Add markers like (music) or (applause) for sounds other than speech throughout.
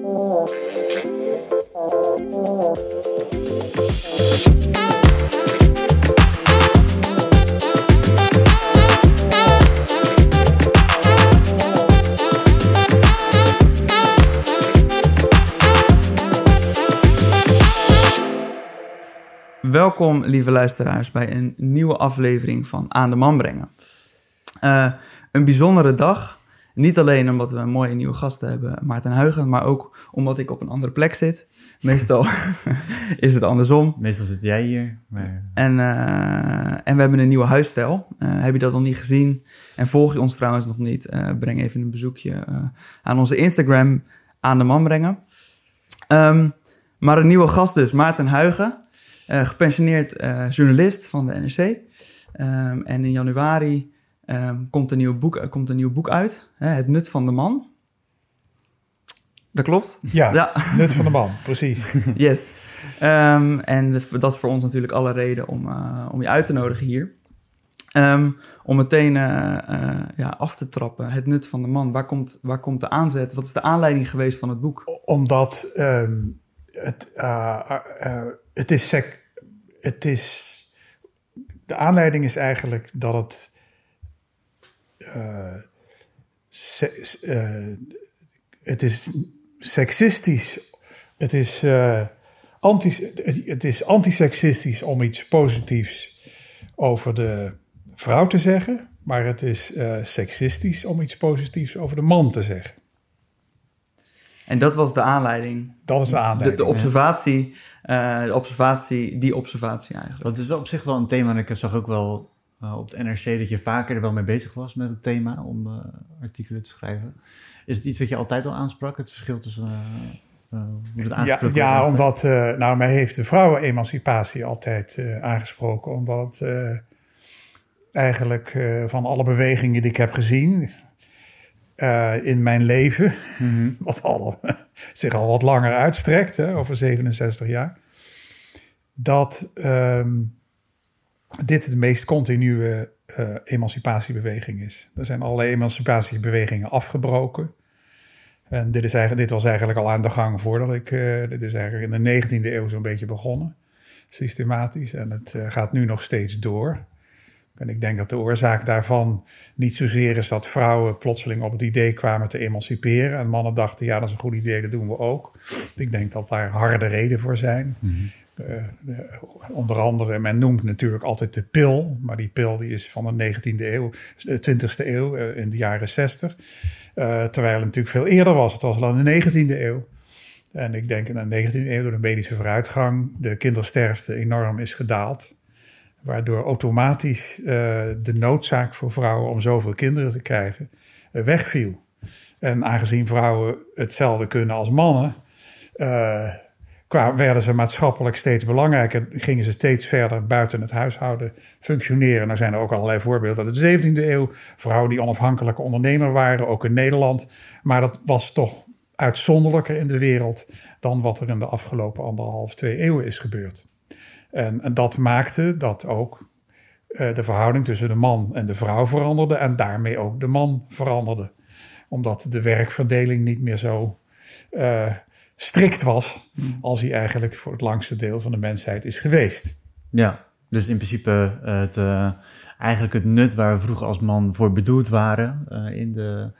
Welkom, lieve luisteraars, bij een nieuwe aflevering van Aan de Man Brengen. Uh, een bijzondere dag. Niet alleen omdat we een mooie nieuwe gasten hebben, Maarten Huigen, maar ook omdat ik op een andere plek zit. Meestal (laughs) is het andersom. Meestal zit jij hier. Maar... En, uh, en we hebben een nieuwe huisstijl. Uh, heb je dat nog niet gezien? En volg je ons trouwens nog niet? breng even een bezoekje aan onze Instagram aan de man brengen. Um, maar een nieuwe gast dus, Maarten Huigen. Gepensioneerd journalist van de NRC. Um, en in januari um, komt, een nieuw boek, uh, komt een nieuw boek uit, hè, Het Nut van de Man. Dat klopt? Ja, ja. Nut van de Man, precies. (laughs) yes. Um, en dat is voor ons natuurlijk alle reden om, om je uit te nodigen hier. om meteen ja, af te trappen, Het Nut van de Man. Waar komt, waar komt de aanzet? Wat is de aanleiding geweest van het boek? Omdat het, het is sec het is. De aanleiding is eigenlijk dat het. Het is seksistisch. Het is, uh, anti, het is antiseksistisch om iets positiefs over de vrouw te zeggen. Maar het is seksistisch om iets positiefs over de man te zeggen. En dat was de aanleiding. Dat is de aanleiding. De, de observatie uh, de observatie, die observatie eigenlijk. Dat is wel op zich wel een thema. En ik zag ook wel uh, op het NRC dat je vaker er wel mee bezig was met het thema om uh, artikelen te schrijven. Is het iets wat je altijd al aansprak, het verschil tussen hoe het aangesproken Ja, ja omdat, nou, mij heeft de vrouwenemancipatie altijd aangesproken. Omdat eigenlijk van alle bewegingen die ik heb gezien, in mijn leven, mm-hmm. (laughs) wat al, zich al wat langer uitstrekt, hè, over 67 jaar, dat um, dit de meest continue uh, emancipatiebeweging is. Er zijn allerlei emancipatiebewegingen afgebroken. En dit, is eigenlijk, dit was eigenlijk al aan de gang voordat ik. Uh, dit is eigenlijk in de 19e eeuw zo'n beetje begonnen, systematisch. En het uh, gaat nu nog steeds door. En ik denk dat de oorzaak daarvan niet zozeer is dat vrouwen plotseling op het idee kwamen te emanciperen. En mannen dachten, ja, dat is een goed idee, dat doen we ook. Ik denk dat daar harde reden voor zijn. -hmm. Uh, onder andere, men noemt natuurlijk altijd de pil, maar die pil die is van de 19e eeuw, de 20e eeuw, uh, in de jaren 60. Uh, terwijl het natuurlijk veel eerder was, het was al in de 19e eeuw. En ik denk in de 19e eeuw, door de medische vooruitgang, de kindersterfte enorm is gedaald. Waardoor automatisch de noodzaak voor vrouwen om zoveel kinderen te krijgen wegviel. En aangezien vrouwen hetzelfde kunnen als mannen, kwamen, werden ze maatschappelijk steeds belangrijker. Gingen ze steeds verder buiten het huishouden functioneren. Nou zijn er ook allerlei voorbeelden uit de 17e eeuw. Vrouwen die onafhankelijke ondernemer waren, ook in Nederland. Maar dat was toch uitzonderlijker in de wereld dan wat er in de afgelopen anderhalf, twee eeuwen is gebeurd. En, en dat maakte dat ook uh, de verhouding tussen de man en de vrouw veranderde en daarmee ook de man veranderde. Omdat de werkverdeling niet meer zo uh, strikt was hmm. als hij eigenlijk voor het langste deel van de mensheid is geweest. Ja, dus in principe het, uh, eigenlijk het nut waar we vroeger als man voor bedoeld waren in de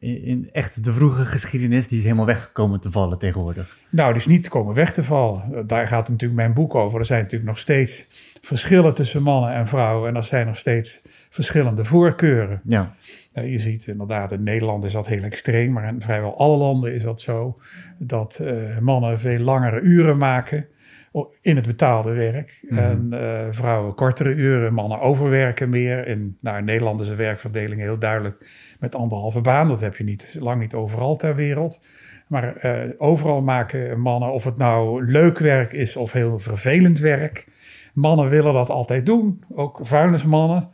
in, echt de vroege geschiedenis, die is helemaal weggekomen te vallen tegenwoordig. Nou, die is niet komen weg te vallen. Daar gaat natuurlijk mijn boek over. Er zijn natuurlijk nog steeds verschillen tussen mannen en vrouwen. En er zijn nog steeds verschillende voorkeuren. Ja. Nou, je ziet inderdaad, in Nederland is dat heel extreem, maar in vrijwel alle landen is dat zo. Dat uh, mannen veel langere uren maken in het betaalde werk. Mhm. En uh, vrouwen kortere uren, mannen overwerken meer. In, nou, in Nederland is de werkverdeling heel duidelijk met anderhalve baan. Dat heb je niet, lang niet overal ter wereld. Maar uh, overal maken mannen, of het nou leuk werk is of heel vervelend werk. Mannen willen dat altijd doen, ook vuilnismannen.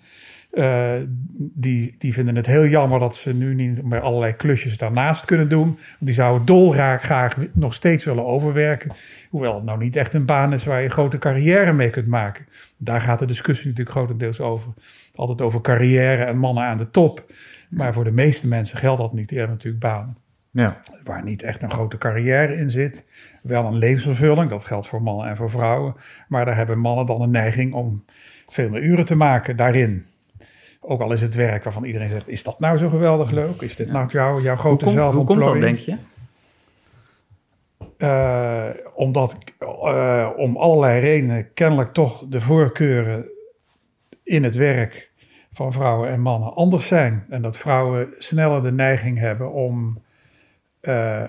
Uh, die, die vinden het heel jammer dat ze nu niet meer allerlei klusjes daarnaast kunnen doen. Die zouden dolgraag graag nog steeds willen overwerken. Hoewel het nou niet echt een baan is waar je grote carrière mee kunt maken. Daar gaat de discussie natuurlijk grotendeels over. Altijd over carrière en mannen aan de top. Maar voor de meeste mensen geldt dat niet. Die hebben natuurlijk banen. Ja. Waar niet echt een grote carrière in zit. Wel een levensvervulling, dat geldt voor mannen en voor vrouwen. Maar daar hebben mannen dan een neiging om veel meer uren te maken daarin. Ook al is het werk waarvan iedereen zegt, is dat nou zo geweldig leuk? Is dit nou jouw, jouw Hoe grote komt, hoe komt dat, denk je? Eh, omdat eh, om allerlei redenen kennelijk toch de voorkeuren in het werk van vrouwen en mannen anders zijn. En dat vrouwen sneller de neiging hebben om eh,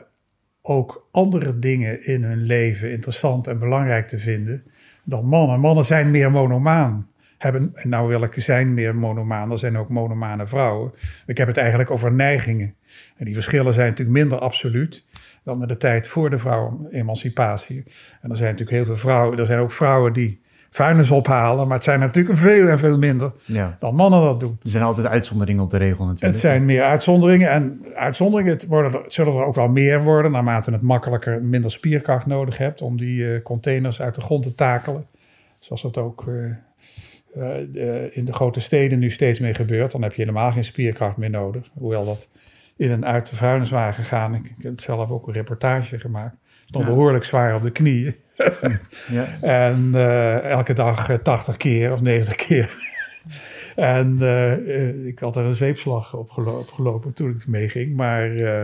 ook andere dingen in hun leven interessant en belangrijk te vinden dan mannen. Mannen zijn meer monomaan. Hebben, en nou wil ik zijn meer monomaan, er zijn ook monomane vrouwen. Ik heb het eigenlijk over neigingen. En die verschillen zijn natuurlijk minder absoluut dan in de tijd voor de vrouwenemancipatie. En er zijn natuurlijk heel veel vrouwen, er zijn ook vrouwen die vuilnis ophalen, maar het zijn natuurlijk veel en veel minder ja. dan mannen dat doen. Er zijn altijd uitzonderingen op de regel natuurlijk. Het zijn meer uitzonderingen en uitzonderingen het worden er, zullen er ook wel meer worden naarmate het makkelijker minder spierkracht nodig hebt om die eh, containers uit de grond te takelen. Zoals dat ook eh, in de grote steden nu steeds meer gebeurt. Dan heb je helemaal geen spierkracht meer nodig. Hoewel dat in en uit de vuilniswagen gaan. Ik, ik heb zelf ook een reportage gemaakt. Stond Ja. behoorlijk zwaar op de knieën. (laughs) Ja. En eh, elke dag eh, 80 keer of 90 (laughs) keer. en eh, eh, ik had er een zweepslag op gelo- op gelopen toen ik meeging. Maar eh,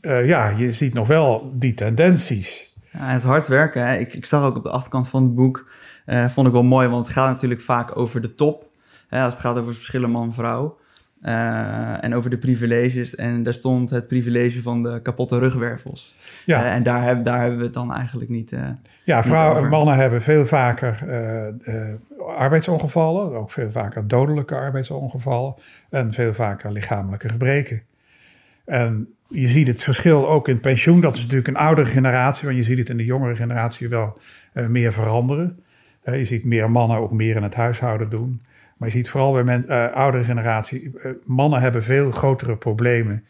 eh, ja, je ziet nog wel die tendenties. Ja, het is hard werken. Hè. Ik, ik zag ook op de achterkant van het boek, eh, vond ik wel mooi, want het gaat natuurlijk vaak over de top. Hè, als het gaat over verschillen man-vrouw. Eh, en over de privileges. En daar stond het privilege van de kapotte rugwervels. Ja, Eh, en daar, heb, daar hebben we het dan eigenlijk niet. ja vrouwen en mannen hebben veel vaker arbeidsongevallen. Ook veel vaker dodelijke arbeidsongevallen. En veel vaker lichamelijke gebreken. En je ziet het verschil ook in pensioen. Dat is natuurlijk een oudere generatie. Want je ziet het in de jongere generatie wel meer veranderen. Eh, je ziet meer mannen ook meer in het huishouden doen. Maar je ziet vooral bij men, eh, oudere generatie, eh, mannen hebben veel grotere problemen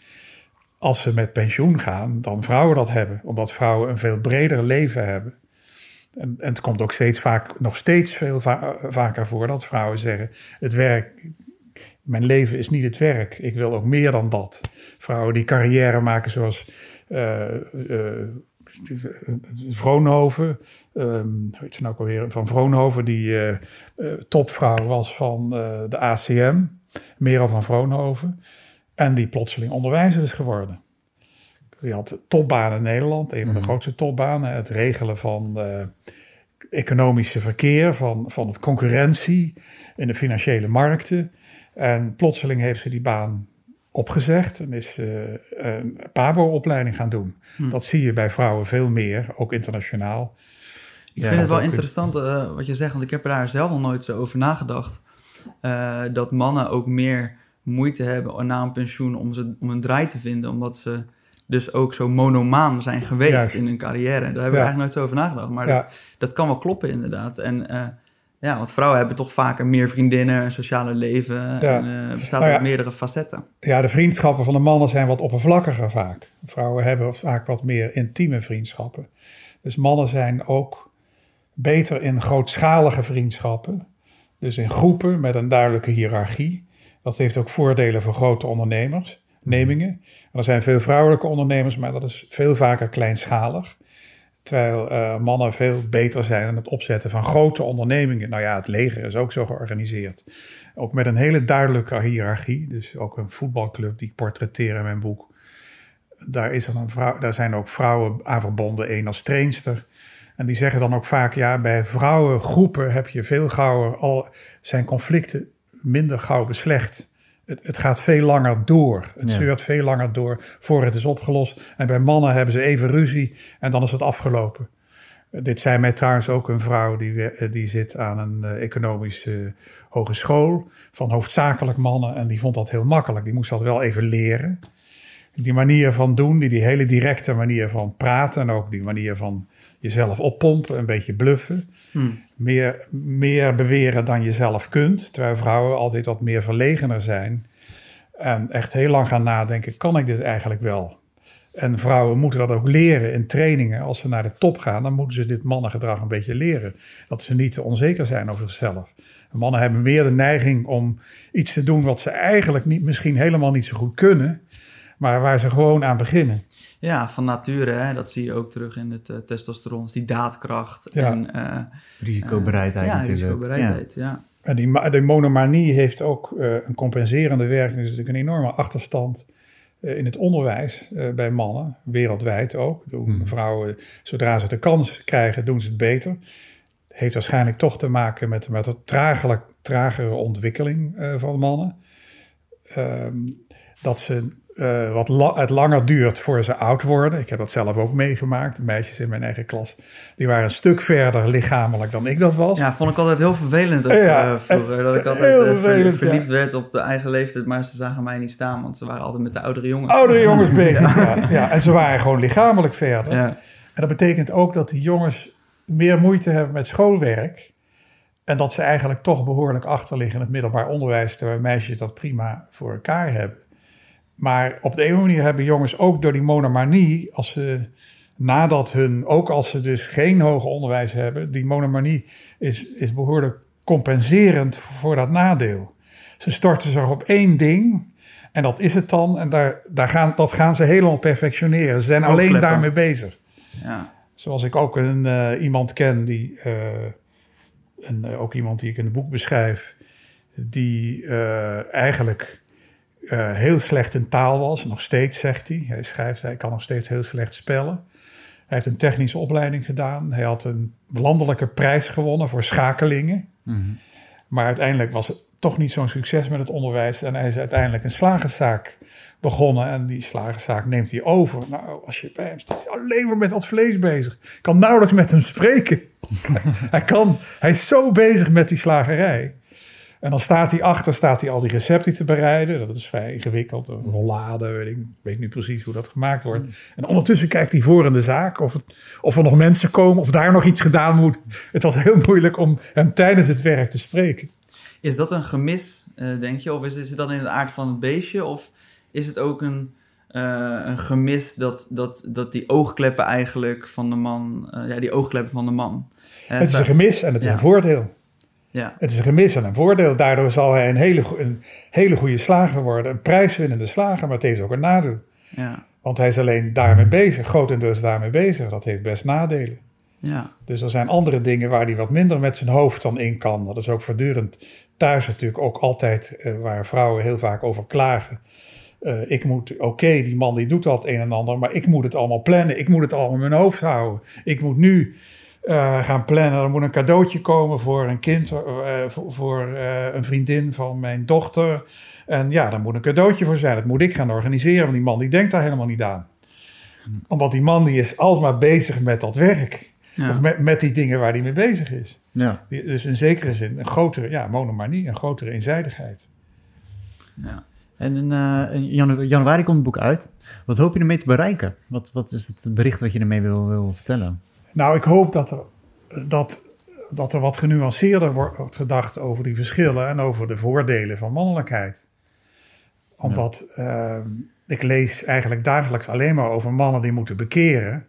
als ze met pensioen gaan dan vrouwen dat hebben. Omdat vrouwen een veel breder leven hebben. En, en het komt ook steeds vaak, nog steeds veel va- vaker voor dat vrouwen zeggen: het werk, mijn leven is niet het werk. Ik wil ook meer dan dat. Vrouwen die carrière maken zoals Vroonhoven, ehm, hoe heet ze nou ook alweer, van Vroonhoven, die eh, eh, topvrouw was van eh, de ACM, Merel van Vroonhoven, en die plotseling onderwijzer is geworden. Die had topbanen in Nederland, een van de grootste topbanen, het regelen van eh, economische verkeer, van, van het concurrentie in de financiële markten. En plotseling heeft ze die baan opgezegd en is eh, een PABO-opleiding gaan doen. Dat zie je bij vrouwen veel meer, ook internationaal. Ik Ja, vind het wel interessant eh, wat je zegt, want ik heb er daar zelf nog nooit zo over nagedacht. Eh, dat mannen ook meer moeite hebben na een pensioen om, ze, om een draai te vinden, omdat ze dus ook zo monomaan zijn geweest Juist. in hun carrière. Daar heb ik Ja. eigenlijk nooit zo over nagedacht, maar Ja. dat, dat kan wel kloppen inderdaad. En ja, want vrouwen hebben toch vaker meer vriendinnen, een sociale leven, Ja. en eh, bestaat Nou ja. uit meerdere facetten. Ja, de vriendschappen van de mannen zijn wat oppervlakkiger vaak. Vrouwen hebben vaak wat meer intieme vriendschappen. Dus mannen zijn ook beter in grootschalige vriendschappen. Dus in groepen met een duidelijke hiërarchie. Dat heeft ook voordelen voor grote ondernemers, nemingen. En er zijn veel vrouwelijke ondernemers, maar dat is veel vaker kleinschalig. Terwijl eh, mannen veel beter zijn in het opzetten van grote ondernemingen. Nou ja, het leger is ook zo georganiseerd. Ook met een hele duidelijke hiërarchie. Dus ook een voetbalclub die ik portretteer in mijn boek. Daar, is er een vrouw, daar zijn ook vrouwen aan verbonden, één als trainster. En die zeggen dan ook vaak, ja, bij vrouwengroepen heb je veel gauwer, al zijn conflicten minder gauw beslecht. Het, het gaat veel langer door. Het Ja. zeurt veel langer door voor het is opgelost. En bij mannen hebben ze even ruzie en dan is het afgelopen. Dit zei mij trouwens ook een vrouw die, eh, die zit aan een eh, economische hogeschool van hoofdzakelijk mannen. En die vond dat heel makkelijk. Die moest dat wel even leren. Die manier van doen, die, die hele directe manier van praten en ook die manier van jezelf oppompen, een beetje bluffen. Hmm. Meer, meer beweren dan je zelf kunt. Terwijl vrouwen altijd wat meer verlegener zijn. En echt heel lang gaan nadenken, kan ik dit eigenlijk wel? En vrouwen moeten dat ook leren in trainingen. Als ze naar de top gaan, dan moeten ze dit mannengedrag een beetje leren. Dat ze niet te onzeker zijn over zichzelf. Mannen hebben meer de neiging om iets te doen wat ze eigenlijk niet, misschien helemaal niet zo goed kunnen. maar waar ze gewoon aan beginnen. Ja, van nature, hè, dat zie je ook terug in het uh, testosteron, die daadkracht Ja. en uh, Risicobereidheid ja, natuurlijk. risicobereidheid, ja. En die, de monomanie heeft ook eh, een compenserende werking. Dus natuurlijk een enorme achterstand eh, in het onderwijs eh, bij mannen, wereldwijd ook. Doen Hmm. Vrouwen, zodra ze de kans krijgen, doen ze het beter. Heeft waarschijnlijk toch te maken met, met een tragelijk, tragere ontwikkeling eh, van mannen. Ehm, dat ze eh, wat la- het langer duurt voor ze oud worden. Ik heb dat zelf ook meegemaakt. Meisjes in mijn eigen klas, die waren een stuk verder lichamelijk dan ik dat was. Ja, vond ik altijd heel vervelend ook, Ja, eh, vroeger. Dat ik altijd eh, ja. verliefd werd op de eigen leeftijd, maar ze zagen mij niet staan, want ze waren altijd met de oudere jongens. Oudere (laughs) jongens bezig, ja. ja. En ze waren gewoon lichamelijk verder. Ja, En dat betekent ook dat die jongens meer moeite hebben met schoolwerk. En dat ze eigenlijk toch behoorlijk achterliggen in het middelbaar onderwijs, terwijl meisjes dat prima voor elkaar hebben. Maar op de een of andere manier hebben jongens ook door die monomanie, als ze nadat hun, ook als ze dus geen hoger onderwijs hebben, die monomanie is, is behoorlijk compenserend voor dat nadeel. Ze storten zich op één ding en dat is het dan. En daar, daar gaan, dat gaan ze helemaal perfectioneren. Ze zijn alleen daarmee bezig. ja. Zoals ik ook een, eh, iemand ken, die, eh, een, eh, ook iemand die ik in het boek beschrijf, die eigenlijk eh, heel slecht in taal was. Nog steeds zegt hij. Hij schrijft, hij kan nog steeds heel slecht spellen. Hij heeft een technische opleiding gedaan. Hij had een landelijke prijs gewonnen voor schakelingen. Mhm. Maar uiteindelijk was het toch niet zo'n succes met het onderwijs. En hij is uiteindelijk een slagerszaak begonnen. En die slagerszaak neemt hij over. Nou, als je bij hem staat, is hij alleen maar met dat vlees bezig. Ik kan nauwelijks met hem spreken. (laughs) hij, kan, hij is zo bezig met die slagerij. En dan staat hij achter, staat hij al die recepten te bereiden. Dat is vrij ingewikkeld. Een rollade, weet ik, weet nu precies hoe dat gemaakt wordt. En ondertussen kijkt hij voor in de zaak of, het, of er nog mensen komen, of daar nog iets gedaan moet. Het was heel moeilijk om hem tijdens het werk te spreken. Is dat een gemis, eh, denk je? Of is, is het dan in de aard van het beestje? Of is het ook een, eh, een gemis dat, dat, dat die oogkleppen eigenlijk van de man... eh, ja, die oogkleppen van de man. Het is een gemis en het is Ja. een voordeel. Ja, Het is een gemis en een voordeel. Daardoor zal hij een hele, een hele goede slager worden. Een prijswinnende slager, maar het heeft ook een nadeel. ja, Want hij is alleen daarmee bezig, grotendeels daarmee bezig. Dat heeft best nadelen. ja, Dus er zijn andere dingen waar hij wat minder met zijn hoofd dan in kan. Dat is ook voortdurend thuis natuurlijk ook altijd eh, waar vrouwen heel vaak over klagen. Eh, ik moet, oké, die man die doet al het een en ander, maar ik moet het allemaal plannen. Ik moet het allemaal in mijn hoofd houden. Ik moet nu eh, gaan plannen. Er moet een cadeautje komen voor een kind, eh, voor, voor, eh, een vriendin van mijn dochter. En ja, daar moet een cadeautje voor zijn. Dat moet ik gaan organiseren, want die man die denkt daar helemaal niet aan. Omdat die man die is alsmaar bezig met dat werk. ja. Of met, met die dingen waar hij mee bezig is. Ja. Dus in zekere zin een grotere ja, monomanie, een grotere eenzijdigheid. ja. En in, in janu- januari komt het boek uit. Wat hoop je ermee te bereiken? Wat, wat is het bericht wat je ermee wil, wil vertellen? Nou, ik hoop dat er, dat, dat er wat genuanceerder wordt gedacht over die verschillen en over de voordelen van mannelijkheid. Omdat ehm, ik lees eigenlijk dagelijks alleen maar over mannen die moeten bekeren.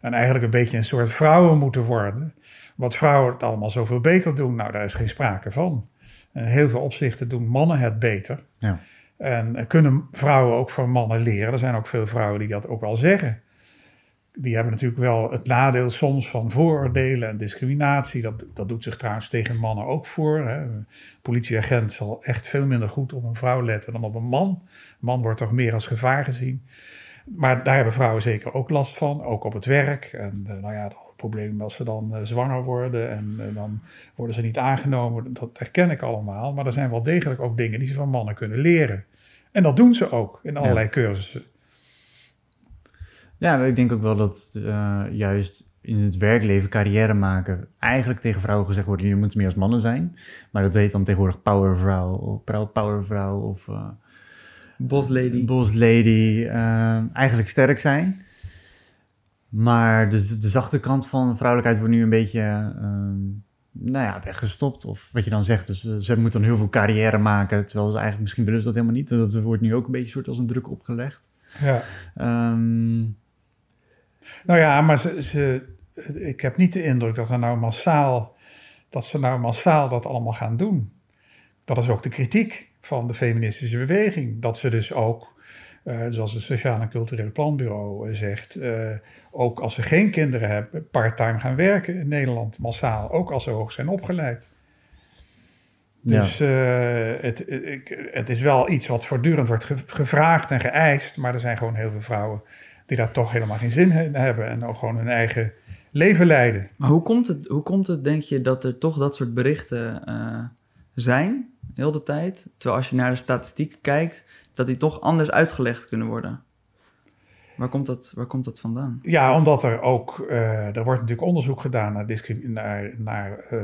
En eigenlijk een beetje een soort vrouwen moeten worden. Wat vrouwen het allemaal zoveel beter doen, nou daar is geen sprake van. In heel veel opzichten doen mannen het beter. Ja. En kunnen vrouwen ook van mannen leren. Er zijn ook veel vrouwen die dat ook wel zeggen. Die hebben natuurlijk wel het nadeel soms van vooroordelen en discriminatie. Dat, dat doet zich trouwens tegen mannen ook voor. Hè. Een politieagent zal echt veel minder goed op een vrouw letten dan op een man. Een man wordt toch meer als gevaar gezien. Maar daar hebben vrouwen zeker ook last van, ook op het werk. En eh, nou ja, het probleem als ze dan eh, zwanger worden en eh, dan worden ze niet aangenomen, dat herken ik allemaal. Maar er zijn wel degelijk ook dingen die ze van mannen kunnen leren. En dat doen ze ook in allerlei cursussen. Ja, ik denk ook wel dat eh, juist in het werkleven carrière maken eigenlijk tegen vrouwen gezegd wordt, je moet meer als mannen zijn. Maar dat heet dan tegenwoordig powervrouw of power- powervrouw of eh Boss Lady. boss lady. eh, eigenlijk sterk zijn. Maar de, de zachte kant van vrouwelijkheid wordt nu een beetje ehm, nou ja, weggestopt. Of wat je dan zegt, dus ze moeten dan heel veel carrière maken. Terwijl ze eigenlijk misschien willen ze dat helemaal niet. Dat wordt nu ook een beetje soort als een druk opgelegd. Ja. Ehm, Nou ja, maar ze, ze, ik heb niet de indruk dat, er nou massaal, dat ze nou massaal dat allemaal gaan doen. Dat is ook de kritiek van de feministische beweging. Dat ze dus ook uh, zoals het Sociaal en Cultureel Planbureau zegt, ook als ze geen kinderen hebben, parttime gaan werken in Nederland, massaal, ook als ze hoog zijn opgeleid. Dus het, het, is wel iets wat voortdurend wordt gevraagd en geëist, maar er zijn gewoon heel veel vrouwen die daar toch helemaal geen zin in hebben en ook gewoon hun eigen leven leiden. Maar hoe komt het, hoe komt het denk je, dat er toch dat soort berichten uh, zijn, heel de tijd? Terwijl als je naar de statistieken kijkt, dat die toch anders uitgelegd kunnen worden. Waar komt dat, waar komt dat vandaan? Ja, omdat er ook, uh, er wordt natuurlijk onderzoek gedaan naar, naar, naar uh,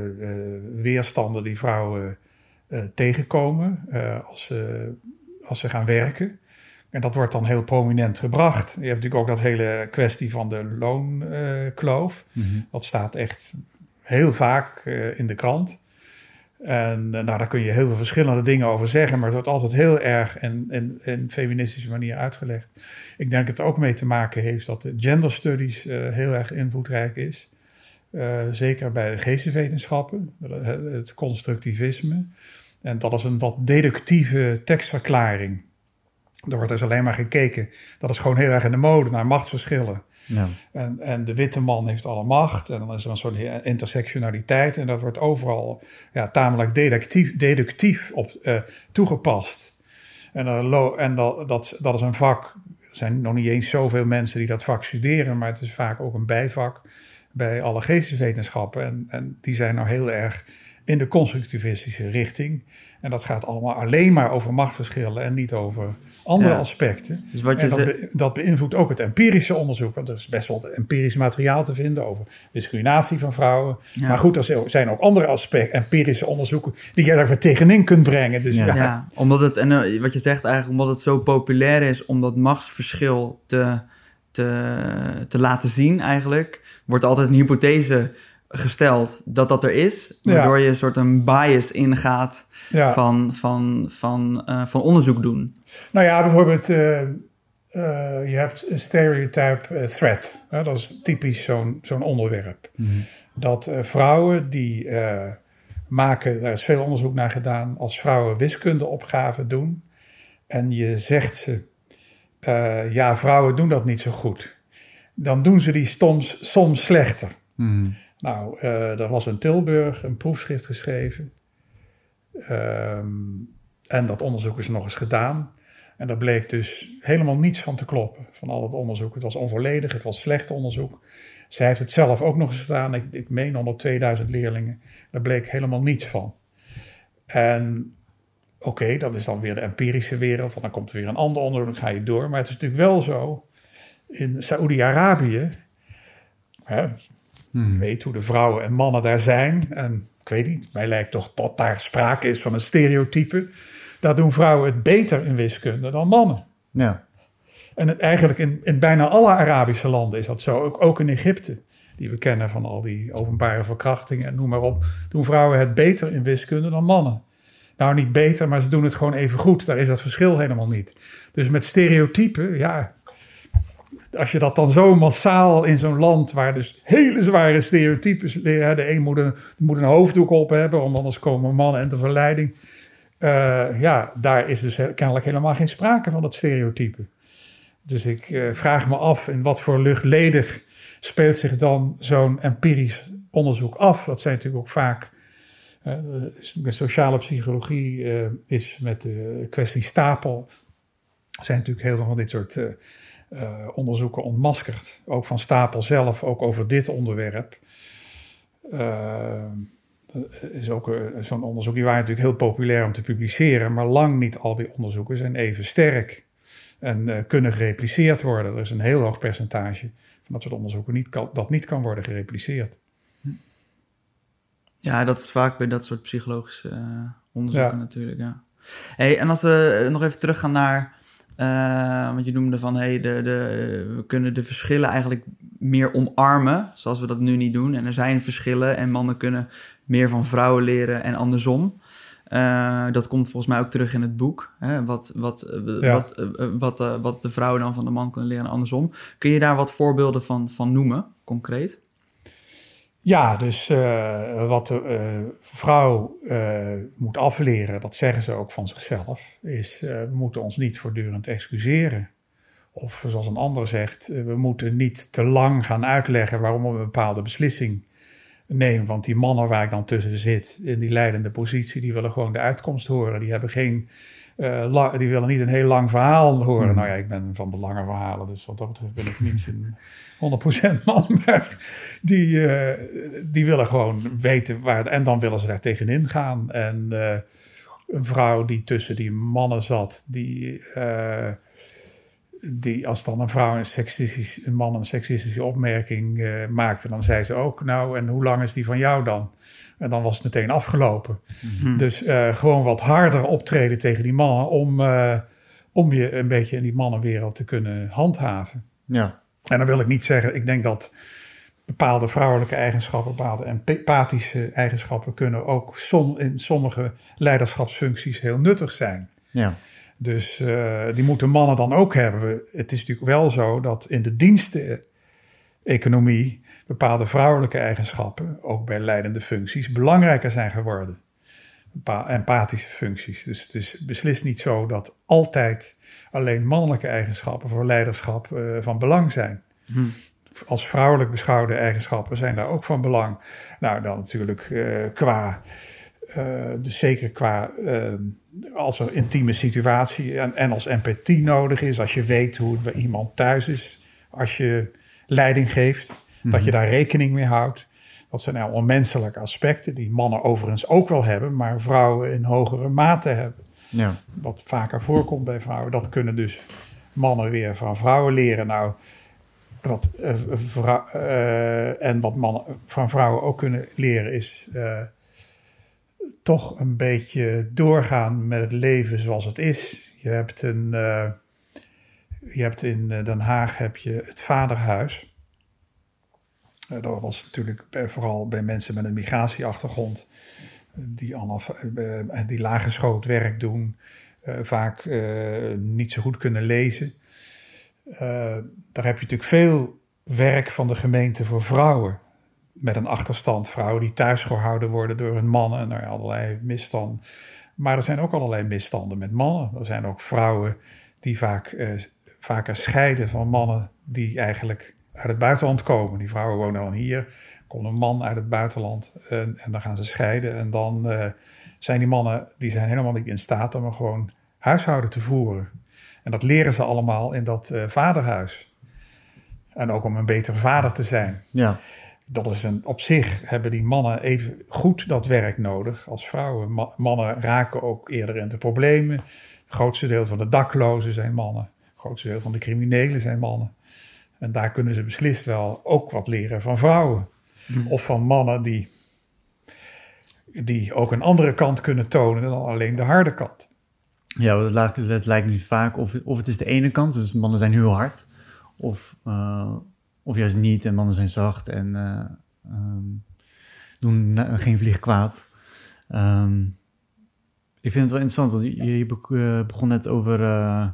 weerstanden die vrouwen tegenkomen als, ze, als ze gaan werken. En dat wordt dan heel prominent gebracht. Je hebt natuurlijk ook dat hele kwestie van de loonkloof. Uh, Dat staat echt heel vaak uh, in de krant. En uh, nou, daar kun je heel veel verschillende dingen over zeggen, maar het wordt altijd heel erg in, in, in feministische manier uitgelegd. Ik denk dat het ook mee te maken heeft dat de gender studies heel erg invloedrijk is. zeker bij de geesteswetenschappen, het constructivisme. En dat is een wat deductieve tekstverklaring. Er wordt dus alleen maar gekeken. Dat is gewoon heel erg in de mode naar machtsverschillen. Ja. En, en de witte man heeft alle macht. En dan is er een soort intersectionaliteit. En dat wordt overal ja, tamelijk deductief, deductief op uh, toegepast. En, uh, en dat, dat, dat is een vak. Er zijn nog niet eens zoveel mensen die dat vak studeren. Maar het is vaak ook een bijvak bij alle geesteswetenschappen. En, en die zijn nou heel erg in de constructivistische richting. En dat gaat allemaal alleen maar over machtsverschillen en niet over andere aspecten. Dus wat je en dat, dat, beïnvloedt ook het empirische onderzoek. Want er is best wel empirisch materiaal te vinden over discriminatie van vrouwen. Maar goed, er zijn ook andere aspecten, empirische onderzoeken, die je daar tegenin kunt brengen. Dus ja. ja. omdat het, en eh, wat je zegt eigenlijk, omdat het zo populair is om dat machtsverschil te, te, te laten zien eigenlijk, wordt altijd een hypothese gesteld dat dat er is, waardoor je een soort een bias ingaat van, van, van, uh, van onderzoek doen. Nou ja, bijvoorbeeld, uh, uh, je hebt een stereotype threat. dat is typisch zo'n zo'n onderwerp. Mhm. Dat vrouwen die maken, daar is veel onderzoek naar gedaan, als vrouwen wiskundeopgaven doen en je zegt ze, ja, vrouwen doen dat niet zo goed, dan doen ze die soms, soms slechter. Mm. Nou, uh, er was in Tilburg een proefschrift geschreven. Ehm, en dat onderzoek is nog eens gedaan. En daar bleek dus helemaal niets van te kloppen, van al het onderzoek. Het was onvolledig, het was slecht onderzoek. Zij heeft het zelf ook nog eens gedaan. Ik, ik meen onder 2000 leerlingen. Daar bleek helemaal niets van. En oké, dat is dan weer de empirische wereld. Dan komt er weer een ander onderzoek, dan ga je door. Maar het is natuurlijk wel zo, in Saoedi-Arabië... Hmm. weet hoe de vrouwen en mannen daar zijn. En ik weet niet, mij lijkt toch dat daar sprake is van een stereotype. Daar doen vrouwen het beter in wiskunde dan mannen. Ja. En het, eigenlijk in, in bijna alle Arabische landen is dat zo. Ook, ook in Egypte, die we kennen van al die openbare verkrachtingen en noem maar op. Doen vrouwen het beter in wiskunde dan mannen. Nou, niet beter, maar ze doen het gewoon even goed. Daar is dat verschil helemaal niet. Dus met stereotypen, ja, als je dat dan zo massaal in zo'n land waar dus hele zware stereotypes, de een moet een, hoofddoek op hebben, want anders komen mannen en de verleiding. Uh, ja, daar is dus kennelijk helemaal geen sprake van dat stereotype. Dus ik uh, vraag me af in wat voor luchtledig speelt zich dan zo'n empirisch onderzoek af. Dat zijn natuurlijk ook vaak. Uh, sociale psychologie is met de kwestie stapel. Zijn natuurlijk heel veel van dit soort uh, onderzoeken ontmaskerd. Ook van Stapel zelf, ook over dit onderwerp. Uh, is ook uh, zo'n onderzoek. Die waren natuurlijk heel populair om te publiceren, maar lang niet al die onderzoeken zijn even sterk en kunnen gerepliceerd worden. Er is een heel hoog percentage van dat soort onderzoeken niet kan, dat niet kan worden gerepliceerd. Ja, dat is vaak bij dat soort psychologische onderzoeken natuurlijk. Ja. Hey, en als we nog even teruggaan naar uh, want je noemde van hey, de, de, we kunnen de verschillen eigenlijk meer omarmen, zoals we dat nu niet doen. En er zijn verschillen en mannen kunnen meer van vrouwen leren en andersom. Uh, dat komt volgens mij ook terug in het boek. Hè? Wat, wat, eh, wat, wat, wat de vrouwen dan van de man kunnen leren en andersom. Kun je daar wat voorbeelden van, van noemen, concreet? Ja, dus uh, wat de vrouw moet afleren, dat zeggen ze ook van zichzelf, is we moeten ons niet voortdurend excuseren. Of zoals een ander zegt, we moeten niet te lang gaan uitleggen waarom we een bepaalde beslissing nemen. Want die mannen waar ik dan tussen zit, in die leidende positie, die willen gewoon de uitkomst horen. Die hebben geen uh, die willen niet een heel lang verhaal horen. Hmm. Nou ja, ik ben van de lange verhalen, dus wat dat betreft ben ik niet een 100% man. Maar die, uh, die willen gewoon weten waar. En dan willen ze daar tegenin gaan. En uh, een vrouw die tussen die mannen zat, die. die als dan een vrouw een, seksistisch, een man een seksistische opmerking maakte, dan zei ze ook: Nou, en hoe lang is die van jou dan? En dan was het meteen afgelopen. Mhm. Dus uh, gewoon wat harder optreden tegen die mannen om, uh, om je een beetje in die mannenwereld te kunnen handhaven. Ja. En dan wil ik niet zeggen, ik denk dat bepaalde vrouwelijke eigenschappen, bepaalde empathische eigenschappen kunnen ook som, in sommige leiderschapsfuncties heel nuttig zijn. Ja. Dus uh, die moeten mannen dan ook hebben. Het is natuurlijk wel zo dat in de diensteconomie bepaalde vrouwelijke eigenschappen, ook bij leidende functies, belangrijker zijn geworden. Empathische functies. Dus het is beslist niet zo dat altijd alleen mannelijke eigenschappen voor leiderschap uh, van belang zijn. Hm. Als vrouwelijk beschouwde eigenschappen zijn daar ook van belang. Nou, dan natuurlijk uh, qua, uh, dus zeker qua als er intieme situatie en, en als empathie nodig is, als je weet hoe het bij iemand thuis is, als je leiding geeft. Dat je mhm. daar rekening mee houdt. Dat zijn allemaal menselijke aspecten die mannen overigens ook wel hebben, maar vrouwen in hogere mate hebben. Ja. Wat vaker voorkomt bij vrouwen. Dat kunnen dus mannen weer van vrouwen leren. Nou, wat, uh, en wat mannen van vrouwen ook kunnen leren is uh, toch een beetje doorgaan met het leven zoals het is. Je hebt, een, je hebt in Den Haag heb je het vaderhuis. Eh, dat was natuurlijk vooral bij mensen met een migratieachtergrond, eh, die, eh, die werk doen, vaak niet zo goed kunnen lezen. daar heb je natuurlijk veel werk van de gemeente voor vrouwen met een achterstand. Vrouwen die thuis gehouden worden door hun mannen. Nou ja, allerlei misstanden. Maar er zijn ook allerlei misstanden met mannen. Er zijn ook vrouwen die vaak, vaker scheiden van mannen die eigenlijk uit het buitenland komen. Die vrouwen wonen dan hier. Komt een man uit het buitenland en, en dan gaan ze scheiden. En dan uh, zijn die mannen die zijn helemaal niet in staat om een gewoon huishouden te voeren. En dat leren ze allemaal in dat uh, vaderhuis. En ook om een betere vader te zijn. Ja. Dat is een, op zich hebben die mannen even goed dat werk nodig als vrouwen. mannen raken ook eerder in de problemen. Het grootste deel van de daklozen zijn mannen. Het grootste deel van de criminelen zijn mannen. En daar kunnen ze beslist wel ook wat leren van vrouwen. Hmm. Of van mannen die, die ook een andere kant kunnen tonen dan alleen de harde kant. Ja, het lijkt, het lijkt niet vaak of, of het is de ene kant, dus mannen zijn heel hard. Of, uh, of juist niet en mannen zijn zacht en uh, um, doen geen vlieg kwaad. Um, ik vind het wel interessant, want je, je eh, begon net over... Uh,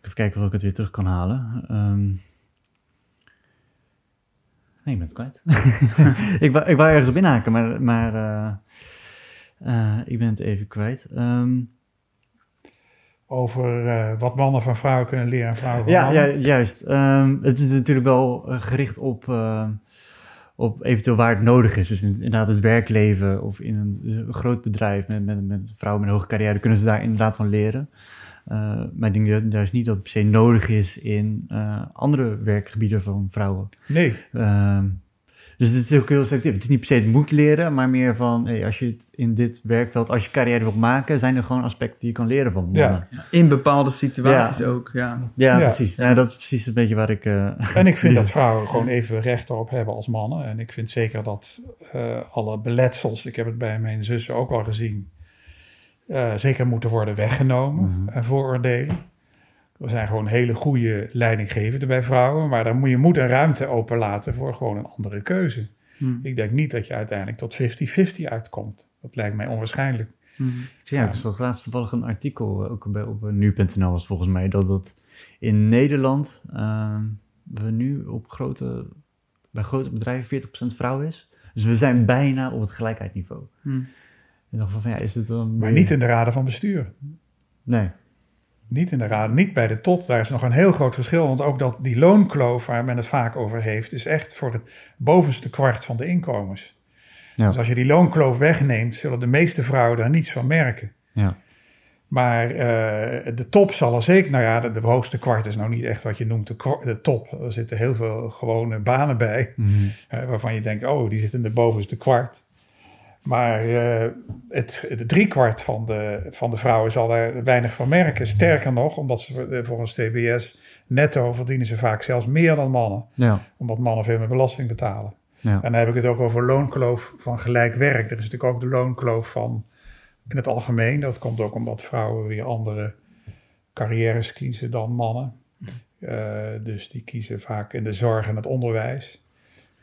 even kijken of ik het weer terug kan halen. Um, Nee, ik ben het kwijt. (laughs) ik, wou, ik wou ergens op inhaken, maar, maar uh, uh, ik ben het even kwijt. Um, over uh, wat mannen van vrouwen kunnen leren en vrouwen van ja, mannen. Ja, juist. Um, het is natuurlijk wel gericht op, op eventueel waar het nodig is. Dus inderdaad het werkleven of in een, groot bedrijf met, met, met vrouwen met een hoge carrière kunnen ze daar inderdaad van leren. Uh, maar ik denk juist niet dat het per se nodig is in uh, andere werkgebieden van vrouwen. Nee. Uh, dus het is ook heel selectief. Het is niet per se het moet leren, maar meer van hey, als je het in dit werkveld, als je carrière wilt maken, zijn er gewoon aspecten die je kan leren van mannen. Ja. In bepaalde situaties ook, ja. ja. precies. Ja, dat is precies een beetje waar ik. Uh, en ik vind (laughs) dat vrouwen gewoon even recht erop hebben als mannen. En ik vind zeker dat alle beletsels, ik heb het bij mijn zussen ook al gezien uh, zeker moeten worden weggenomen mm en vooroordelen. Er zijn gewoon hele goede leidinggevenden bij vrouwen, maar dan moet je moet een ruimte openlaten voor gewoon een andere keuze. Mhm. Ik denk niet dat je uiteindelijk tot 50-50 uitkomt. Dat lijkt mij onwaarschijnlijk. Mm Ja, ik zag laatst toevallig een artikel, eh, ook bij, op nu.nl was volgens mij, dat dat in Nederland uh, we nu op grote, bij grote bedrijven 40% vrouw is. Dus we zijn bijna op het gelijkheidsniveau. Hm. Van, ja, is het dan... Maar niet in de raden van bestuur. Nee. Niet in de raad, niet bij de top. Daar is nog een heel groot verschil. Want ook dat die loonkloof waar men het vaak over heeft, is echt voor het bovenste kwart van de inkomens. Ja. Dus als je die loonkloof wegneemt, zullen de meeste vrouwen daar niets van merken. Ja. Maar eh, de top zal er zeker, nou ja, de, de hoogste kwart is nou niet echt wat je noemt de, top. Er zitten heel veel gewone banen bij, Mhm. waarvan je denkt, oh, die zitten in de bovenste kwart. Maar eh, het, het driekwart van de, van de vrouwen zal daar weinig van merken. Sterker nog, omdat ze eh, volgens TBS netto verdienen ze vaak zelfs meer dan mannen. Ja. Omdat mannen veel meer belasting betalen. Ja. En dan heb ik het ook over loonkloof van gelijk werk. Er is natuurlijk ook de loonkloof van in het algemeen. Dat komt ook omdat vrouwen weer andere carrières kiezen dan mannen. Eh, dus die kiezen vaak in de zorg en het onderwijs.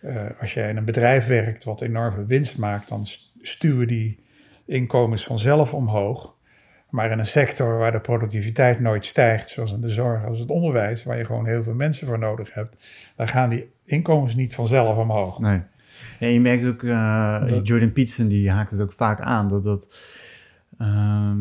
Eh, als jij in een bedrijf werkt wat enorm veel winst maakt, dan st- stuwen die inkomens vanzelf omhoog. Maar in een sector waar de productiviteit nooit stijgt, zoals in de zorg als het onderwijs, waar je gewoon heel veel mensen voor nodig hebt, daar gaan die inkomens niet vanzelf omhoog. Nee. Ja, je merkt ook, eh, Dat- Jordan Peterson die haakt het ook vaak aan, dat dat... ehm,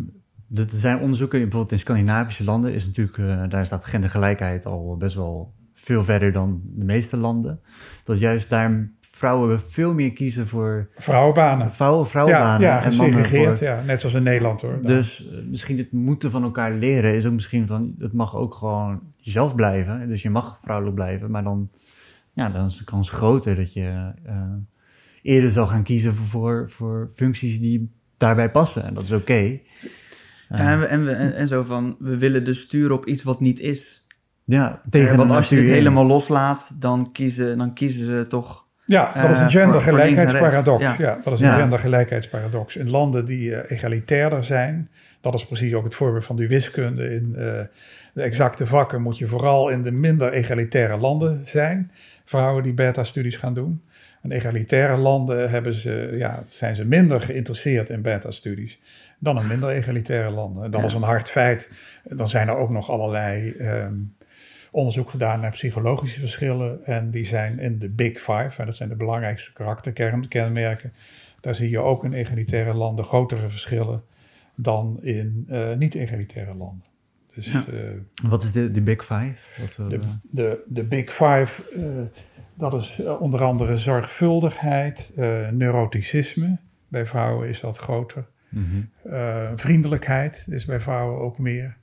dat er zijn onderzoeken, bijvoorbeeld in Scandinavische landen, is natuurlijk, eh, daar staat gendergelijkheid al best wel veel verder dan de meeste landen. Dat juist daar vrouwen veel meer kiezen voor Vrouwenbanen. vrouwen, vrouwenbanen ja, ja, en mannen voor... ja. Net zoals in Nederland hoor. Dus eh, misschien het moeten van elkaar leren is ook misschien van, het mag ook gewoon jezelf blijven. Dus je mag vrouwelijk blijven, maar dan, ja, dan is de kans groter dat je eh, eerder zal gaan kiezen voor, voor, voor functies die daarbij passen. En dat is oké. Ja, en, we, en, we, en, en zo van, we willen dus sturen op iets wat niet is. Ja, tegen Eh, want de als je in. helemaal loslaat, dan kiezen, dan kiezen ze toch... Ja, dat is een Eh, gendergelijkheidsparadox. Ja. dat is een Ja. gendergelijkheidsparadox. In landen die eh, egalitairder zijn, dat is precies ook het voorbeeld van die wiskunde. In eh, de exacte vakken moet je vooral in de minder egalitaire landen zijn. Vrouwen die beta-studies gaan doen. In egalitaire landen hebben ze, ja, zijn ze minder geïnteresseerd in beta-studies dan in minder egalitaire landen. En dat Ja. is een hard feit. Dan zijn er ook nog allerlei ehm, onderzoek gedaan naar psychologische verschillen. En die zijn in de Big Five, en dat zijn de belangrijkste karakterkenmerken. Daar zie je ook in egalitaire landen grotere verschillen dan in eh, niet-egalitaire landen. Dus Ja. eh, Wat is de, de Big Five? Wat, eh, de, de, de Big Five, dat is onder andere zorgvuldigheid, neuroticisme. Bij vrouwen is dat groter. mhm. Vriendelijkheid is bij vrouwen ook meer.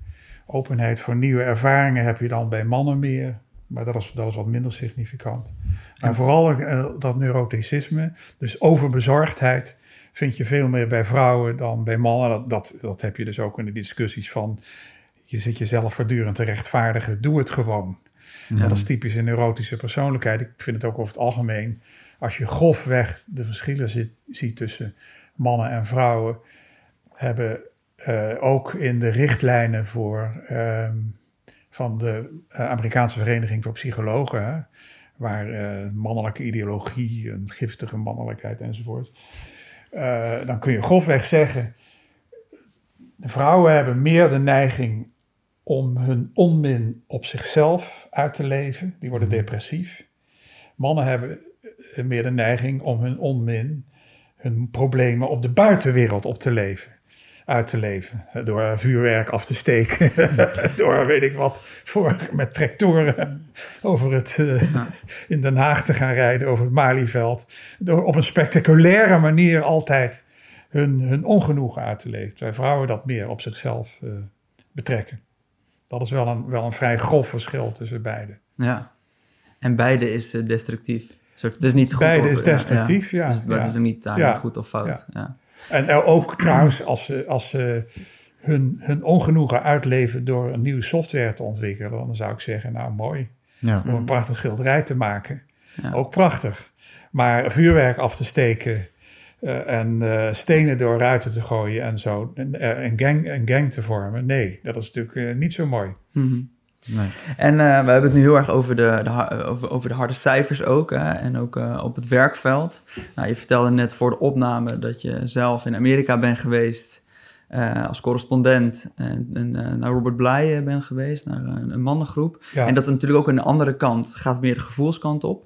Openheid voor nieuwe ervaringen heb je dan bij mannen meer. Maar dat is, dat is wat minder significant. En vooral eh, dat neuroticisme, dus overbezorgdheid, vind je veel meer bij vrouwen dan bij mannen. Dat, dat, dat heb je dus ook in de discussies van... je zit jezelf voortdurend te rechtvaardigen, doe het gewoon. Dat is typisch een neurotische persoonlijkheid. Ik vind het ook over het algemeen... als je grofweg de verschillen zit, ziet tussen mannen en vrouwen... hebben eh, ook in de richtlijnen voor... ehm, van de eh, Amerikaanse Vereniging voor Psychologen... Hè, waar eh, mannelijke ideologie, een giftige mannelijkheid enzovoort... dan kun je grofweg zeggen... de vrouwen hebben meer de neiging om hun onmin op zichzelf uit te leven. Die worden depressief. Mannen hebben meer de neiging om hun onmin, hun problemen op de buitenwereld op te leven. Uit te leven. Door vuurwerk af te steken. (laughs) door weet ik wat. Voor, met tractoren over het, eh, in Den Haag te gaan rijden. Over het Malieveld. Door op een spectaculaire manier altijd hun, hun ongenoegen uit te leven. Terwijl vrouwen dat meer op zichzelf eh, betrekken. Dat is wel een, wel een vrij grof verschil tussen beide. Ja. En beide is eh, destructief. Soort, het is niet goed Beide of- is destructief, ja, Dus het, ja. het is ook niet daar goed of fout. Ja. En ook trouwens, als ze, als ze hun, hun ongenoegen uitleven door een nieuwe software te ontwikkelen, dan zou ik zeggen, nou mooi, ja. om een prachtig schilderij te maken. Ja. Ook prachtig. Maar vuurwerk af te steken eh, en eh, stenen door ruiten te gooien en zo, en, eh, een, gang, een gang te vormen, nee, dat is natuurlijk niet zo mooi. Mhm. Nee. En eh, we hebben het nu heel erg over de, de, ha- over, over de harde cijfers ook. Hè? En ook eh, op het werkveld. Nou, je vertelde net voor de opname dat je zelf in Amerika bent geweest. eh, als correspondent. En, en eh, naar Robert eh, bent geweest. Naar een, een mannengroep. Ja. En dat is natuurlijk ook een andere kant. Gaat meer de gevoelskant op.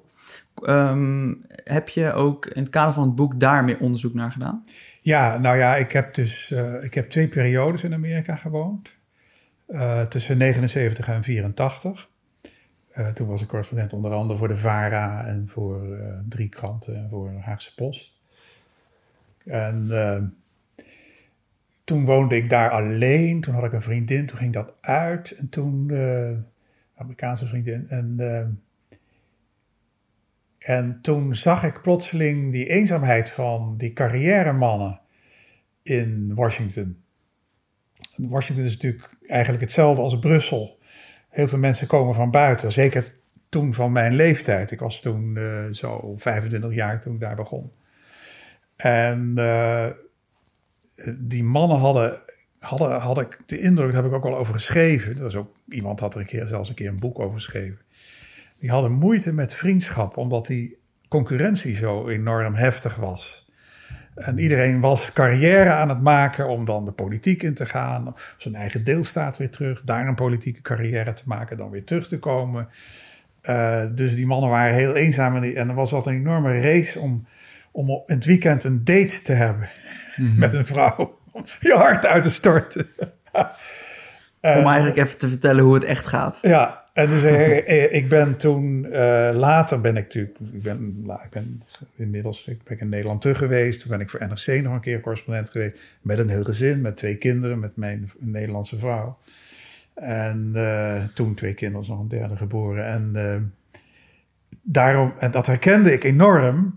Ehm, heb je ook in het kader van het boek daar meer onderzoek naar gedaan? Ja, nou ja, ik heb dus ik heb twee periodes in Amerika gewoond. Uh, tussen 79 en 84. Uh, toen was ik correspondent onder andere voor de VARA en voor drie kranten en voor de Haagse Post. En toen woonde ik daar alleen. Toen had ik een vriendin. Toen ging dat uit. En toen, uh, Amerikaanse vriendin. En, en toen zag ik plotseling die eenzaamheid van die carrière-mannen in Washington. Washington is natuurlijk eigenlijk hetzelfde als Brussel. Heel veel mensen komen van buiten. Zeker toen van mijn leeftijd. Ik was toen uh, zo 25 jaar toen ik daar begon. En die mannen hadden, hadden, had ik de indruk, daar heb ik ook al over geschreven. Dat is ook, iemand had er een keer, zelfs een keer een boek over geschreven. Die hadden moeite met vriendschap, omdat die concurrentie zo enorm heftig was. En iedereen was carrière aan het maken om dan de politiek in te gaan, zijn eigen deelstaat weer terug, daar een politieke carrière te maken, dan weer terug te komen. Uh, dus die mannen waren heel eenzaam en, en er was altijd een enorme race om, om op het weekend een date te hebben mm-hmm. (laughs) met een vrouw. Om je hart uit te storten. Om eigenlijk even te vertellen hoe het echt gaat. Ja, en dus, eh, ik ben toen, uh, later ben ik natuurlijk, ik ben, nou, ik ben inmiddels ik ben in Nederland terug geweest. Toen ben ik voor NRC nog een keer correspondent geweest. Met een heel gezin, met twee kinderen, met mijn Nederlandse vrouw. En uh, toen twee kinderen, nog een derde geboren. En uh, daarom, en dat herkende ik enorm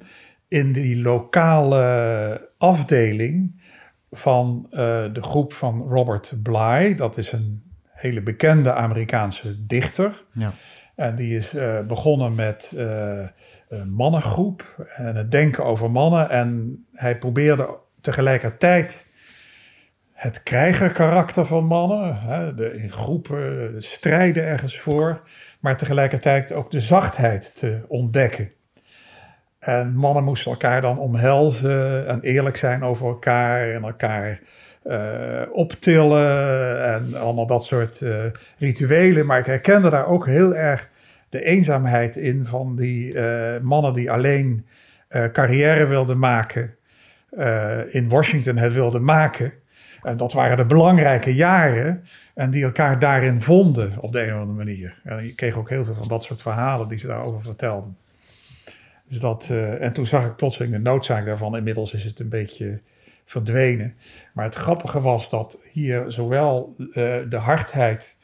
in die lokale afdeling van uh, de groep van Robert Bly. Dat is een hele bekende Amerikaanse dichter. Ja. En die is uh, begonnen met uh, een mannengroep en het denken over mannen. En hij probeerde tegelijkertijd het krijgerkarakter van mannen, hè, de, in groepen strijden ergens voor, maar tegelijkertijd ook de zachtheid te ontdekken. En mannen moesten elkaar dan omhelzen en eerlijk zijn over elkaar en elkaar uh, optillen en allemaal dat soort uh, rituelen. Maar ik herkende daar ook heel erg de eenzaamheid in van die uh, mannen die alleen carrière wilden maken, in Washington het wilden maken. En dat waren de belangrijke jaren en die elkaar daarin vonden op de een of andere manier. En je kreeg ook heel veel van dat soort verhalen die ze daarover vertelden. Dus dat, uh, en toen zag ik plotseling de noodzaak daarvan. Inmiddels is het een beetje verdwenen. Maar het grappige was dat hier zowel uh, de hardheid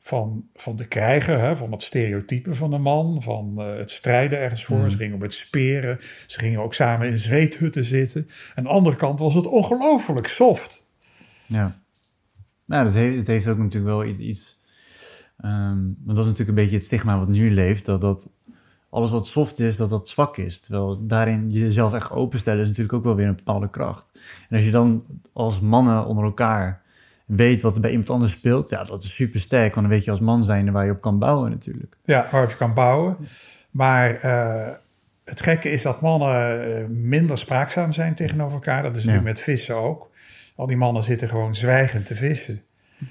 van, van de krijger, hè, van het stereotype van de man, van uh, het strijden ergens voor. Mm. Ze gingen op het speren, ze gingen ook samen in zweethutten zitten. Aan de andere kant was het ongelooflijk soft. Ja, nou, dat heeft, het heeft ook natuurlijk wel iets. iets um, dat is natuurlijk een beetje het stigma wat nu leeft, dat dat alles wat soft is, dat dat zwak is. Terwijl daarin jezelf echt openstellen is natuurlijk ook wel weer een bepaalde kracht. En als je dan als mannen onder elkaar weet wat er bij iemand anders speelt, ja, dat is super sterk. Want dan weet je als man zijn waar je op kan bouwen natuurlijk. Ja, waarop je kan bouwen. Maar uh, het gekke is dat mannen eh, minder spraakzaam zijn tegenover elkaar. Dat is natuurlijk met vissen ook. Al die mannen zitten gewoon zwijgend te vissen.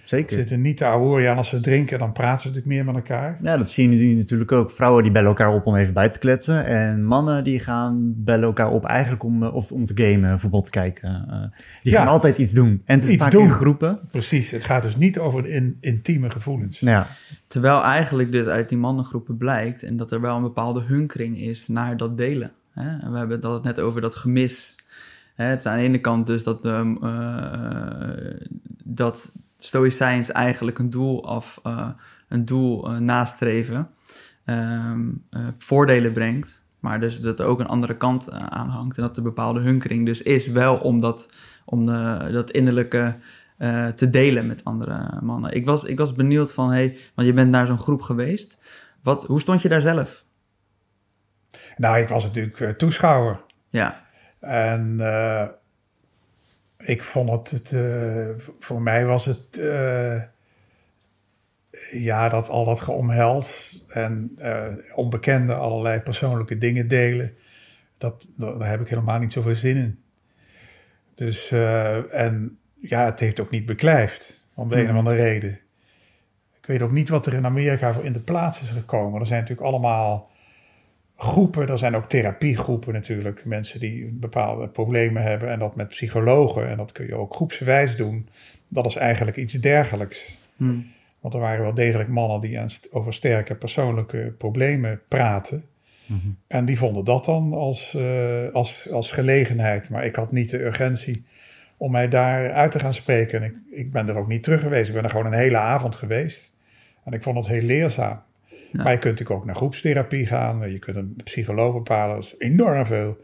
Zeker. Ze zitten niet te ahoren. en als ze drinken, dan praten ze natuurlijk meer met elkaar. Ja, dat zie je natuurlijk ook. Vrouwen die bellen elkaar op om even bij te kletsen. En mannen die gaan bellen elkaar op eigenlijk om, eh, of om te gamen, voetbal te kijken. Uh, die gaan altijd iets doen. En het is iets vaak doen. in groepen. Precies. Het gaat dus niet over in, intieme gevoelens. Ja. Terwijl eigenlijk dus uit die mannengroepen blijkt... en dat er wel een bepaalde hunkering is naar dat delen. Hè? We hebben het net over dat gemis... Het is aan de ene kant dus dat, um, uh, dat stoïcijns eigenlijk een doel af, uh, een doel uh, nastreven, um, uh, voordelen brengt, maar dus dat er ook een andere kant aan hangt en dat er bepaalde hunkering dus is, wel om dat, om de, dat innerlijke te delen met andere mannen. Ik was, ik was benieuwd van, hey, want je bent naar zo'n groep geweest, wat, hoe stond je daar zelf? Nou, ik was natuurlijk toeschouwer. Ja. En ik vond het, uh, voor mij was het, uh, ja, dat al dat geomhels en uh, onbekende allerlei persoonlijke dingen delen, dat, daar heb ik helemaal niet zoveel zin in. Dus, en ja, het heeft ook niet beklijft, om de een of hmm. andere reden. Ik weet ook niet wat er in Amerika voor in de plaats is gekomen. Er zijn natuurlijk allemaal groepen, er zijn ook therapiegroepen natuurlijk. Mensen die bepaalde problemen hebben en dat met psychologen. En dat kun je ook groepsgewijs doen. Dat is eigenlijk iets dergelijks. Hmm. Want er waren wel degelijk mannen die over sterke persoonlijke problemen praten. Mhm. En die vonden dat dan als, eh, als, als gelegenheid. Maar ik had niet de urgentie om mij daar uit te gaan spreken. En ik, ik ben er ook niet terug geweest. Ik ben er gewoon een hele avond geweest. En ik vond het heel leerzaam. Ja. Maar je kunt natuurlijk ook naar groepstherapie gaan. Je kunt een psycholoog bepalen. Dat is enorm veel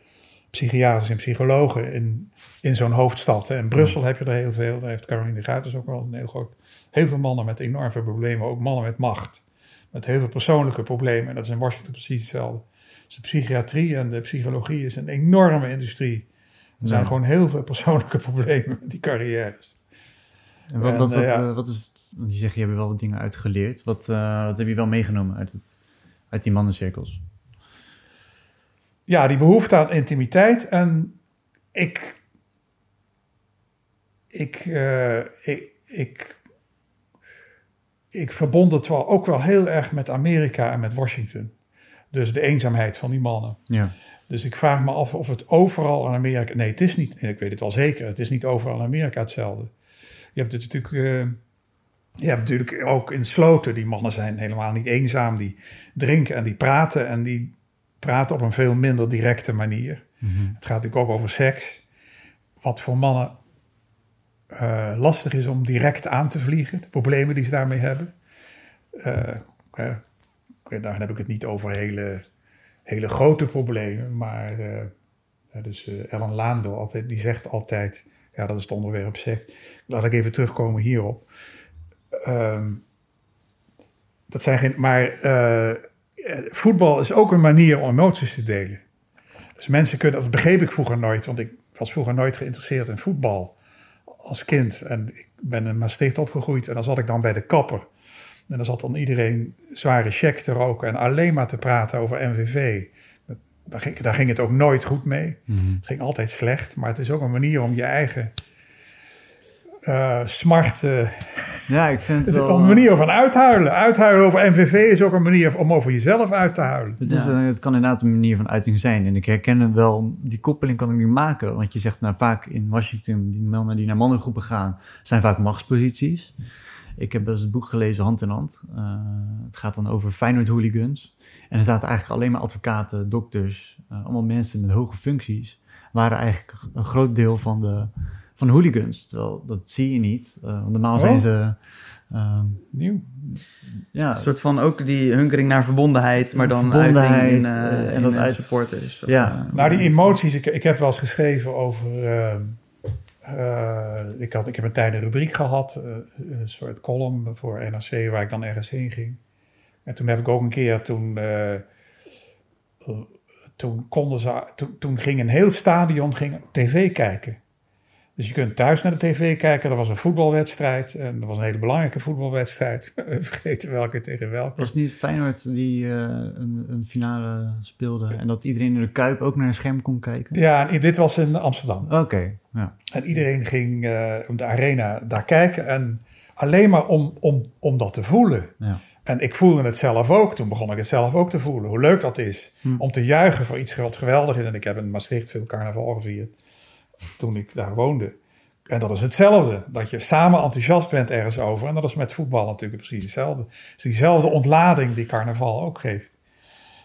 psychiaters en psychologen in, in zo'n hoofdstad. In Brussel heb je er heel veel. Daar heeft Caroline de Guiters ook wel een heel groot... Heel veel mannen met enorm veel problemen. Ook mannen met macht. Met heel veel persoonlijke problemen. En dat is in Washington precies hetzelfde. Dus de psychiatrie en de psychologie is een enorme industrie. Er zijn gewoon heel veel persoonlijke (laughs) problemen met die carrières. En wat, En, wat, wat, eh, ja. eh, wat is, je zegt, je hebt er wel wat dingen uitgeleerd. Wat, eh, wat heb je wel meegenomen uit, het, uit die mannencirkels? Ja, die behoefte aan intimiteit. En ik. Ik. eh, ik, ik ik verbond het wel, ook wel heel erg met Amerika en met Washington. Dus de eenzaamheid van die mannen. Ja. Dus ik vraag me af of het overal in Amerika. Nee, het is niet. Ik weet het wel zeker. Het is niet overal in Amerika hetzelfde. Je hebt het natuurlijk. eh, je hebt natuurlijk ook in sloten. Die mannen zijn helemaal niet eenzaam. Die drinken en die praten. En die praten op een veel minder directe manier. Mhm. Het gaat natuurlijk ook over seks. Wat voor mannen eh, lastig is om direct aan te vliegen. De problemen die ze daarmee hebben. Eh, daar heb ik het niet over hele, hele grote problemen. Maar dus, Ellen Laandel altijd, die zegt altijd... Ja, dat is het onderwerp seks. Laat ik even terugkomen hierop. Ehm, dat zijn geen... Maar eh, voetbal is ook een manier om emoties te delen. Dus mensen kunnen, dat begreep ik vroeger nooit, want ik was vroeger nooit geïnteresseerd in voetbal als kind. En ik ben in Maastricht opgegroeid en dan zat ik dan bij de kapper. En dan zat dan iedereen zware check te roken en alleen maar te praten over MVV. Daar ging, daar ging het ook nooit goed mee. Mhm. Het ging altijd slecht, maar het is ook een manier om je eigen eh, smart... eh, ja, ik vind het (laughs) het is wel... een manier van uithuilen. Uithuilen over MVV is ook een manier om over jezelf uit te huilen. Het, is, Ja. eh, het kan inderdaad een manier van uiting zijn. En ik herken wel, die koppeling kan ik niet maken. Want je zegt nou, vaak in Washington, die mannen die naar mannengroepen gaan, zijn vaak machtsposities. Ik heb dus het boek gelezen, Hand in Hand. Eh, het gaat dan over Feyenoord hooligans. En er zaten eigenlijk alleen maar advocaten, dokters, eh, allemaal mensen met hoge functies. Waren eigenlijk een groot deel van de, van hooligans. Terwijl dat zie je niet. eh, want normaal zijn Oh. ze... ehm, Nieuw. ja, Een soort van ook die hunkering naar verbondenheid, maar dan Verbondenheid, in, eh, en dat uit- supporters. Of, Ja. eh, Nou, die emoties, ik, ik heb wel eens geschreven over. eh, eh, ik, had, ik heb een tijd een rubriek gehad, eh, een soort column voor NRC, waar ik dan ergens heen ging. En toen heb ik ook een keer, toen, toen, konden ze, toen, toen ging een heel stadion ging tv kijken. Dus je kunt thuis naar de tv kijken, er was een voetbalwedstrijd. En dat was een hele belangrijke voetbalwedstrijd. (laughs) Vergeten welke tegen welke. Was het niet Feyenoord die eh, een, een finale speelde en dat iedereen in de Kuip ook naar een scherm kon kijken? Ja, en dit was in Amsterdam. Oké, ja. En iedereen ging eh, om de arena daar kijken. En alleen maar om, om, om dat te voelen. ja. En ik voelde het zelf ook. Toen begon ik het zelf ook te voelen. Hoe leuk dat is. Hm. Om te juichen voor iets wat geweldig is. En ik heb in Maastricht veel carnaval gevierd. Toen ik daar woonde. En dat is hetzelfde. Dat je samen enthousiast bent ergens over. En dat is met voetbal natuurlijk precies hetzelfde. Het is diezelfde ontlading die carnaval ook geeft.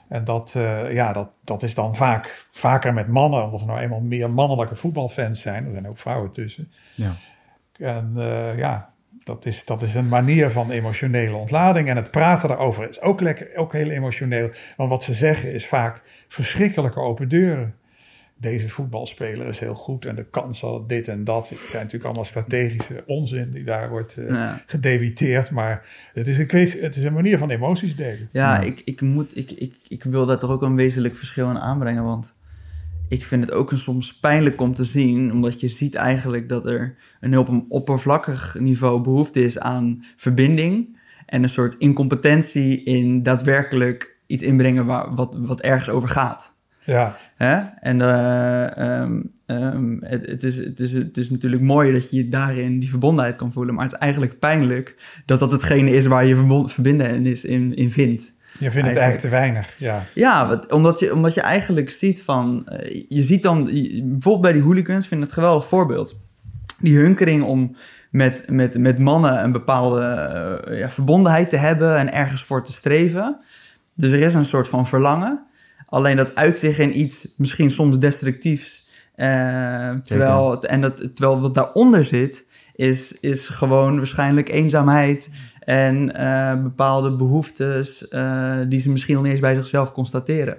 En dat, eh, ja, dat, dat is dan vaak, vaker met mannen. Omdat er nou eenmaal meer mannelijke voetbalfans zijn. Er zijn ook vrouwen tussen. ja. En eh, ja, dat is, dat is een manier van emotionele ontlading. En het praten daarover is ook, lekker, ook heel emotioneel. Want wat ze zeggen is vaak verschrikkelijke open deuren. Deze voetbalspeler is heel goed en de kans dat dit en dat. Het zijn natuurlijk allemaal strategische onzin die daar wordt eh Ja. gedebiteerd. Maar het is, een kwestie, het is een manier van emoties delen. Ja, Ja. Ik, ik, moet, ik, ik, ik wil daar toch ook een wezenlijk verschil in aanbrengen. Want ik vind het ook een soms pijnlijk om te zien. Omdat je ziet eigenlijk dat er een heel op een oppervlakkig niveau behoefte is aan verbinding. En een soort incompetentie in daadwerkelijk iets inbrengen waar, wat, wat ergens over gaat. Ja, Hè? En eh, ehm, ehm, het, het, is, het, is, het is natuurlijk mooi dat je daarin die verbondenheid kan voelen. Maar het is eigenlijk pijnlijk dat dat hetgene is waar je verbon- verbindenis in, in vindt. Je vindt het eigenlijk te weinig, ja. Ja, wat- omdat, je, omdat je eigenlijk ziet van... eh, je ziet dan... bijvoorbeeld bij die hooligans vind ik het een geweldig voorbeeld. Die hunkering om met, met, met mannen een bepaalde eh, ja, verbondenheid te hebben... en ergens voor te streven. Dus er is een soort van verlangen. Alleen dat uit zich in iets misschien soms destructiefs. eh, terwijl, en dat, terwijl wat daaronder zit... Is, is gewoon waarschijnlijk eenzaamheid... En eh, bepaalde behoeftes eh, die ze misschien nog niet eens bij zichzelf constateren.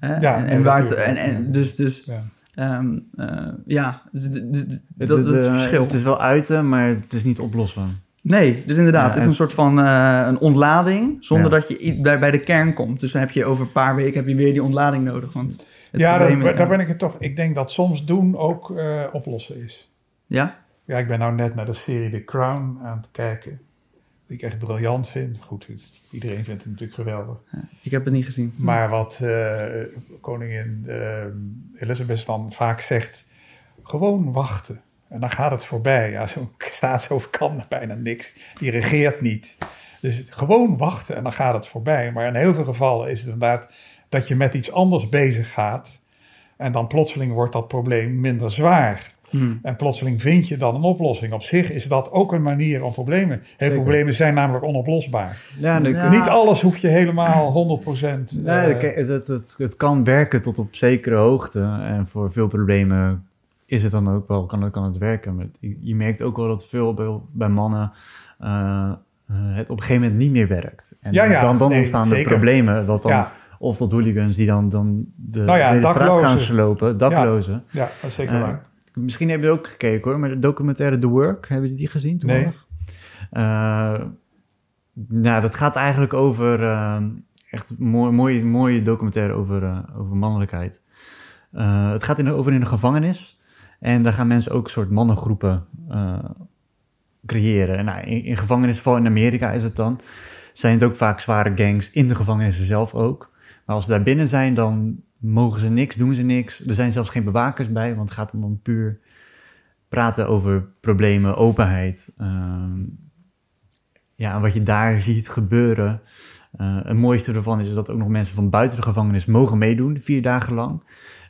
Hè? Ja, en, waar het- en, en dus, dus ja. ehm, eh, ja, dus dat, dat is het verschil. Het is wel uiten, maar het is niet oplossen. Nee, dus inderdaad, Ja, het is en- een soort van eh, een ontlading zonder Ja. dat je bij, bij de kern komt. Dus dan heb je over een paar weken heb je weer die ontlading nodig. Want het Ja, daar, daar ben ik het toch. Ik denk dat soms doen ook eh, oplossen is. Ja? Ja, ik ben nou net naar de serie The Crown aan het kijken. Die ik echt briljant vind. Goed, iedereen vindt het natuurlijk geweldig. Ik heb het niet gezien. Maar wat eh, koningin eh, Elizabeth dan vaak zegt, gewoon wachten. En dan gaat het voorbij. Ja, zo'n staatshoofd kan (laughs) bijna niks. Die regeert niet. Dus gewoon wachten en dan gaat het voorbij. Maar in heel veel gevallen is het inderdaad dat je met iets anders bezig gaat. En dan plotseling wordt dat probleem minder zwaar. Hmm. En plotseling vind je dan een oplossing. Op zich is dat ook een manier om problemen. Heel veel problemen zijn namelijk onoplosbaar. Ja, Ja. Niet alles hoef je helemaal 100%. Nee, het, het, het, het kan werken tot op zekere hoogte. En voor veel problemen is het dan ook wel, kan, het- kan het werken. Maar je, merkt ook wel dat veel bij, bij mannen eh, eh, het op een gegeven moment niet meer werkt. En Ja, ja, dan, dan nee, ontstaan de problemen. Wat dan, Ja. Of tot hooligans die dan, dan de Nou straat gaan slopen, daklozen. Ja, dat is zeker Eh, waar. Misschien heb je ook gekeken hoor, maar de documentaire The Work, hebben jullie die gezien toevallig? Eh, nou, dat gaat eigenlijk over, echt mooi, mooi, mooie documentaire over, over mannelijkheid. Het gaat in, over in een gevangenis en daar gaan mensen ook soort mannengroepen eh, creëren. En nou, in, in gevangenissen, vooral in Amerika is het dan, zijn het ook vaak zware gangs in de gevangenissen zelf ook. Maar als ze daar binnen zijn, dan mogen ze niks, doen ze niks. Er zijn zelfs geen bewakers bij, want het gaat dan, puur praten over problemen, openheid. Ehm, ja, wat je daar ziet gebeuren. Eh het mooiste ervan is dat ook nog mensen van buiten de gevangenis mogen meedoen, vier dagen lang.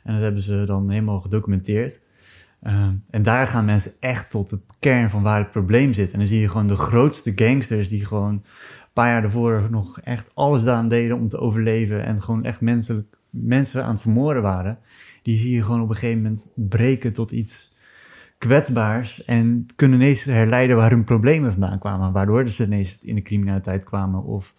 En dat hebben ze dan helemaal gedocumenteerd. Ehm, en daar gaan mensen echt tot de kern van waar het probleem zit. En dan zie je gewoon de grootste gangsters die gewoon een paar jaar daarvoor nog echt alles aan deden om te overleven. En gewoon echt menselijk, mensen aan het vermoorden waren. Die zie je gewoon op een gegeven moment breken tot iets kwetsbaars. En kunnen ineens herleiden waar hun problemen vandaan kwamen. Waardoor ze ineens in de criminaliteit kwamen. Of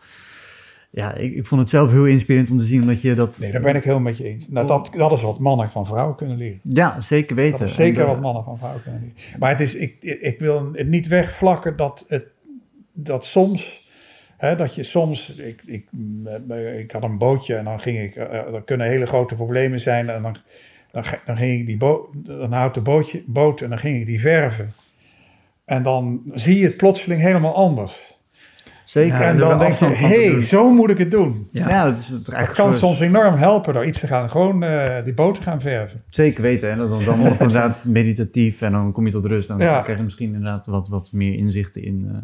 ja, ik, ik vond het zelf heel inspirerend om te zien omdat je dat... Nee, daar ben ik heel met je eens. Nou, dat, dat is wat mannen van vrouwen kunnen leren. Ja, zeker weten. Dat is zeker En, eh, wat mannen van vrouwen kunnen leren. Maar het is, ik, ik wil het niet wegvlakken dat, het, dat soms... Hè, dat je soms... Ik, ik, ik had een bootje en dan ging ik... eh, Er kunnen hele grote problemen zijn. En dan, dan ging ik die boot... Dan houdt de bootje, boot en dan ging ik die verven. En dan zie je het plotseling helemaal anders. Zeker. Ja, en dan de denk je, hé, doen. zo moet ik het doen. Ja. Ja, het is het eigenlijk kan soms enorm helpen door iets te gaan, gewoon eh, die boot te gaan verven. Zeker weten. En dan, dan wordt het (laughs) inderdaad meditatief en dan kom je tot rust. En dan Ja. krijg je misschien inderdaad wat, wat meer inzichten in, eh,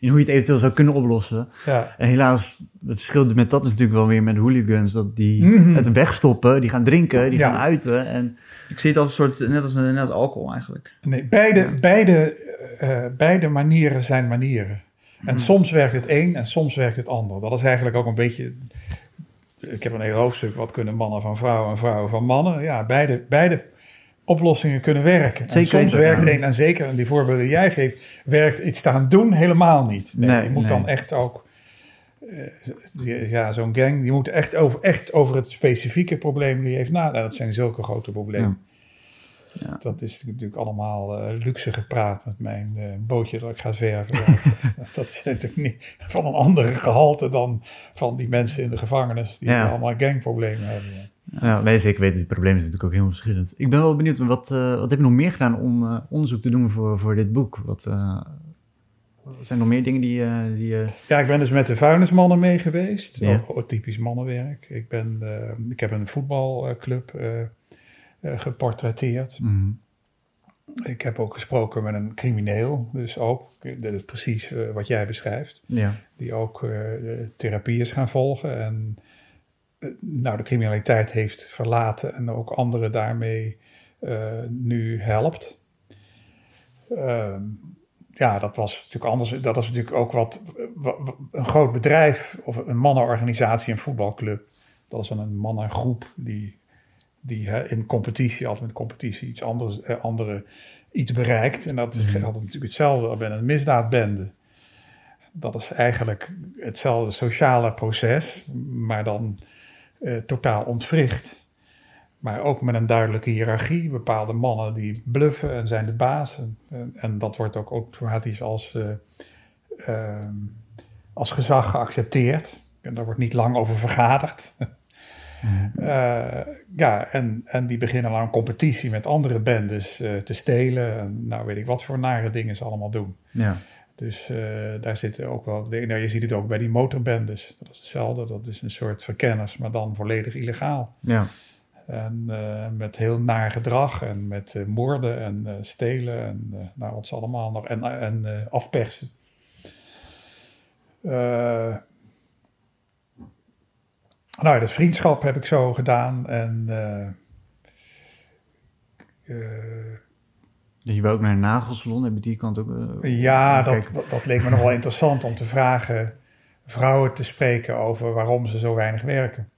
in hoe je het eventueel zou kunnen oplossen. Ja. En helaas, het verschil met dat is natuurlijk wel weer met hooligans. Dat die Mhm. het wegstoppen, die gaan drinken, die Ja. gaan uiten. En Ik zie het als een soort, net als, net als alcohol eigenlijk. Nee, beide, beide, eh, beide manieren zijn manieren. En soms werkt het een en soms werkt het ander. Dat is eigenlijk ook een beetje. Ik heb een heel hoofdstuk. Wat kunnen mannen van vrouwen en vrouwen van mannen? Ja, beide, beide oplossingen kunnen werken. En Zeker soms werkt één, en zeker in die voorbeelden die jij geeft, werkt iets te gaan doen helemaal niet. Nee, Nee, je moet nee. dan echt ook. eh, ja, zo'n gang, die moet echt over, echt over het specifieke probleem die heeft nadenken. Dat zijn zulke grote problemen. Ja. Dat is natuurlijk allemaal eh, luxe gepraat met mijn eh, bootje dat ik ga verven. (laughs) dat, is natuurlijk niet van een andere gehalte dan van die mensen in de gevangenis die Ja. allemaal gangproblemen hebben. ja, nee, zeker weten, die problemen zijn natuurlijk ook heel verschillend. Ik ben wel benieuwd, wat, eh, wat heb je nog meer gedaan om onderzoek te doen voor, voor dit boek? Wat, zijn er nog meer dingen die, die Ja, ik ben dus met de vuilnismannen mee geweest. Ja. Ook, ook typisch mannenwerk. Ik, ben, ik heb een voetbalclub geportretteerd. mhm. Ik heb ook gesproken met een crimineel, dus ook dat is precies eh, wat jij beschrijft. Ja. Die ook eh, therapie is gaan volgen en eh, nou, de criminaliteit heeft verlaten en ook anderen daarmee eh, nu helpt. Ehm, ja, dat was natuurlijk anders. Dat is natuurlijk ook wat, wa- wa- een groot bedrijf of een mannenorganisatie, een voetbalclub. Dat is dan een mannengroep die, die hè, in competitie, altijd met competitie, iets anders, eh, andere iets bereikt. En dat is Mhm. natuurlijk hetzelfde bij een misdaadbende. Dat is eigenlijk hetzelfde sociale proces, maar dan eh, totaal ontwricht. Maar ook met een duidelijke hiërarchie. Bepaalde mannen die bluffen en zijn de baas. En, en, en dat wordt ook automatisch als, eh, ehm, als gezag geaccepteerd. En daar wordt niet lang over vergaderd. (laughs) Eh, ja, en, en die beginnen dan een competitie met andere bendes eh, te stelen. En nou weet ik wat voor nare dingen ze allemaal doen. Ja. Dus eh, daar zitten ook wel. Nou, je ziet het ook bij die motorbendes. Dat is hetzelfde. Dat is een soort verkenners, maar dan volledig illegaal. Ja. En met heel naar gedrag en met moorden en stelen en nou, wat ze allemaal nog. En, en afpersen. Nou, dat vriendschap heb ik zo gedaan. En eh, eh, Je wil ook naar een nagelsalon, heb je die kant ook... eh, Ja, dat, dat, leek me nog wel interessant om te vragen vrouwen te spreken over waarom ze zo weinig werken.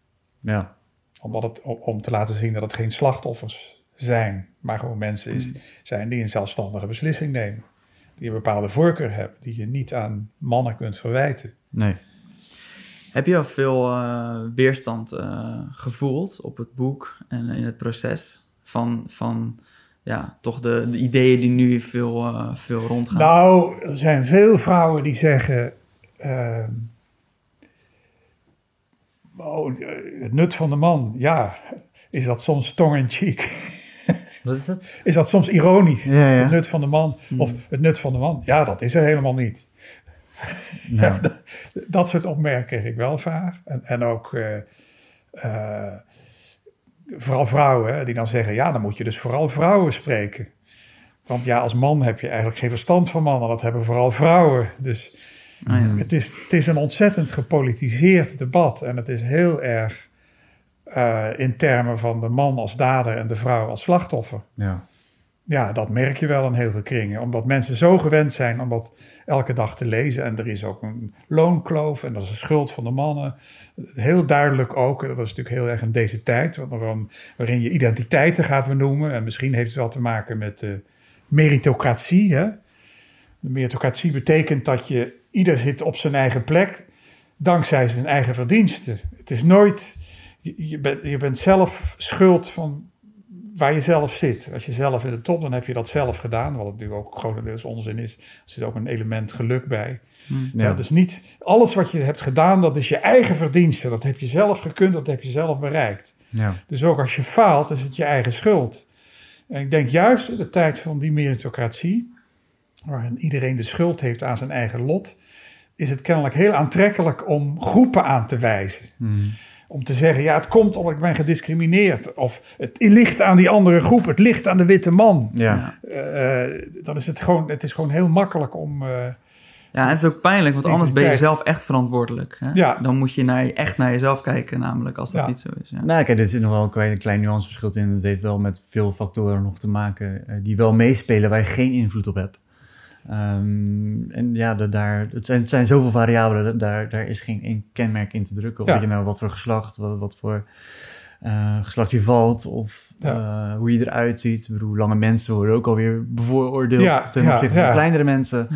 Ja. Omdat het, om, om te laten zien dat het geen slachtoffers zijn, maar gewoon mensen Hmm. is, zijn die een zelfstandige beslissing nemen. Die een bepaalde voorkeur hebben, die je niet aan mannen kunt verwijten. Nee. Heb je al veel eh, weerstand eh, gevoeld op het boek en in het proces van, van ja, toch de, de ideeën die nu veel, eh, veel rondgaan? Nou, er zijn veel vrouwen die zeggen. ehm, oh, het nut van de man, ja, is dat soms tong in cheek? (laughs) Wat is het? Is dat soms ironisch? Ja, ja. Het nut van de man. Hmm. Of het nut van de man. Ja, dat is er helemaal niet. (laughs) Ja. Dat soort opmerkingen kreeg ik wel vaak. En, en ook eh, eh, vooral vrouwen hè, die dan zeggen... ja, dan moet je dus vooral vrouwen spreken. Want ja, als man heb je eigenlijk geen verstand van mannen. Dat hebben vooral vrouwen. Dus Ah, ja. het, is, het is een ontzettend gepolitiseerd debat. En het is heel erg eh, in termen van de man als dader... en de vrouw als slachtoffer. ja. Ja, dat merk je wel in heel veel kringen. Omdat mensen zo gewend zijn om dat elke dag te lezen. En er is ook een loonkloof en dat is een schuld van de mannen. Heel duidelijk ook, dat is natuurlijk heel erg in deze tijd... waarin, waarin je identiteiten gaat benoemen. En misschien heeft het wel te maken met de meritocratie. Hè? De meritocratie betekent dat je... ieder zit op zijn eigen plek dankzij zijn eigen verdiensten. Het is nooit... Je, bent, je bent zelf schuld van waar je zelf zit. Als je zelf in de top, dan heb je dat zelf gedaan. Wat natuurlijk ook grotendeels onzin is. Er zit ook een element geluk bij. Ja. Ja, dus niet alles wat je hebt gedaan, dat is je eigen verdienste. Dat heb je zelf gekund, dat heb je zelf bereikt. Ja. Dus ook als je faalt, is het je eigen schuld. En ik denk juist in de tijd van die meritocratie, waarin iedereen de schuld heeft aan zijn eigen lot, is het kennelijk heel aantrekkelijk om groepen aan te wijzen. Mhm. Om te zeggen, ja, het komt omdat ik ben gediscrimineerd. Of het ligt aan die andere groep, het ligt aan de witte man. Ja. Eh, eh, dan is het gewoon, het is gewoon heel makkelijk om... eh, Ja, en het is ook pijnlijk, want anders ben je zelf echt verantwoordelijk. Hè? Ja. Dan moet je naar, echt naar jezelf kijken, namelijk, als dat Ja. niet zo is. Ja. Nou, kijk, er zit nog wel een klein, klein nuanceverschil in. Het heeft wel met veel factoren nog te maken die wel meespelen waar je geen invloed op hebt. Ehm, en ja, da- daar, het, zijn, het zijn zoveel variabelen, daar, daar is geen één kenmerk in te drukken. Of Ja. dat je nou wat voor geslacht, wat, wat voor eh, geslacht je valt, of eh, hoe je eruit ziet. Ik bedoel, lange mensen worden ook alweer bevooroordeeld Ja, ten ja, opzichte ja. van kleinere mensen.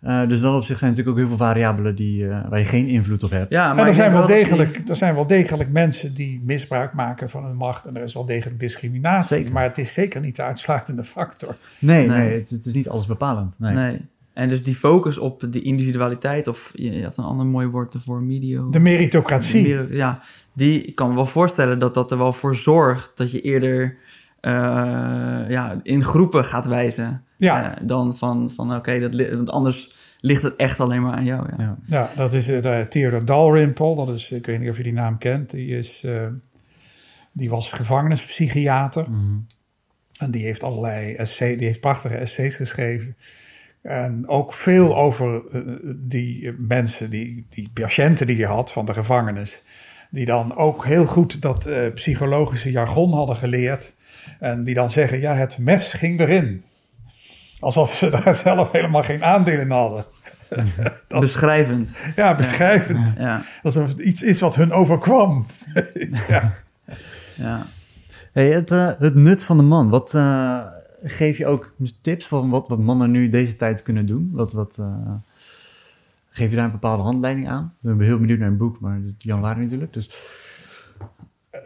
Eh, dus dan op zich zijn natuurlijk ook heel veel variabelen die, eh, waar je geen invloed op hebt. Ja, maar en er zijn, wel dat die- degelijk, er zijn wel degelijk mensen die misbruik maken van hun macht. En er is wel degelijk discriminatie. Zeker. Maar het is zeker niet de uitsluitende factor. Nee, Nee. nee. het, het is niet alles bepalend. Nee. Nee. En dus die focus op de individualiteit, of je, had een ander mooi woord ervoor, medio. De meritocratie. Ja, die, ik kan me wel voorstellen dat dat er wel voor zorgt dat je eerder eh, ja, in groepen gaat wijzen. Ja. eh, dan van, van oké, dat want anders ligt het echt alleen maar aan jou. Ja. Ja. Ja, dat is uh, de Theodore Dalrymple. Dat is, ik weet niet of je die naam kent. Die, is, eh, die was gevangenispsychiater. Mhm. En die heeft allerlei essays, die heeft prachtige essays geschreven. En ook veel over uh, die mensen, die, die patiënten die hij had van de gevangenis. Die dan ook heel goed dat uh, psychologische jargon hadden geleerd. En die dan zeggen, ja, het mes ging erin. Alsof ze (laughs) daar zelf helemaal geen aandeel in hadden. (laughs) dat, beschrijvend. Ja, beschrijvend. Ja. Alsof het iets is wat hun overkwam. (laughs) ja. ja. Hey, het, uh, het nut van de man. Wat uh, geef je ook tips van wat, wat mannen nu deze tijd kunnen doen? Wat, wat, uh, geef je daar een bepaalde handleiding aan? Ik ben heel benieuwd naar een boek, maar januari natuurlijk. Dus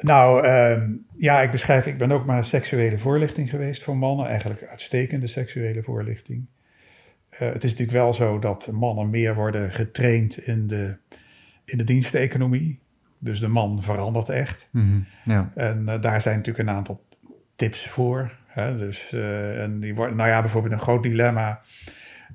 nou, uh, ja, ik beschrijf, ik ben ook maar een seksuele voorlichting geweest voor mannen. Eigenlijk uitstekende seksuele voorlichting. Uh, het is natuurlijk wel zo dat mannen meer worden getraind in de, in de diensteconomie. Dus de man verandert echt. Mm -hmm, ja. En uh, daar zijn natuurlijk een aantal tips voor. Hè? Dus, uh, en die worden, nou ja, bijvoorbeeld een groot dilemma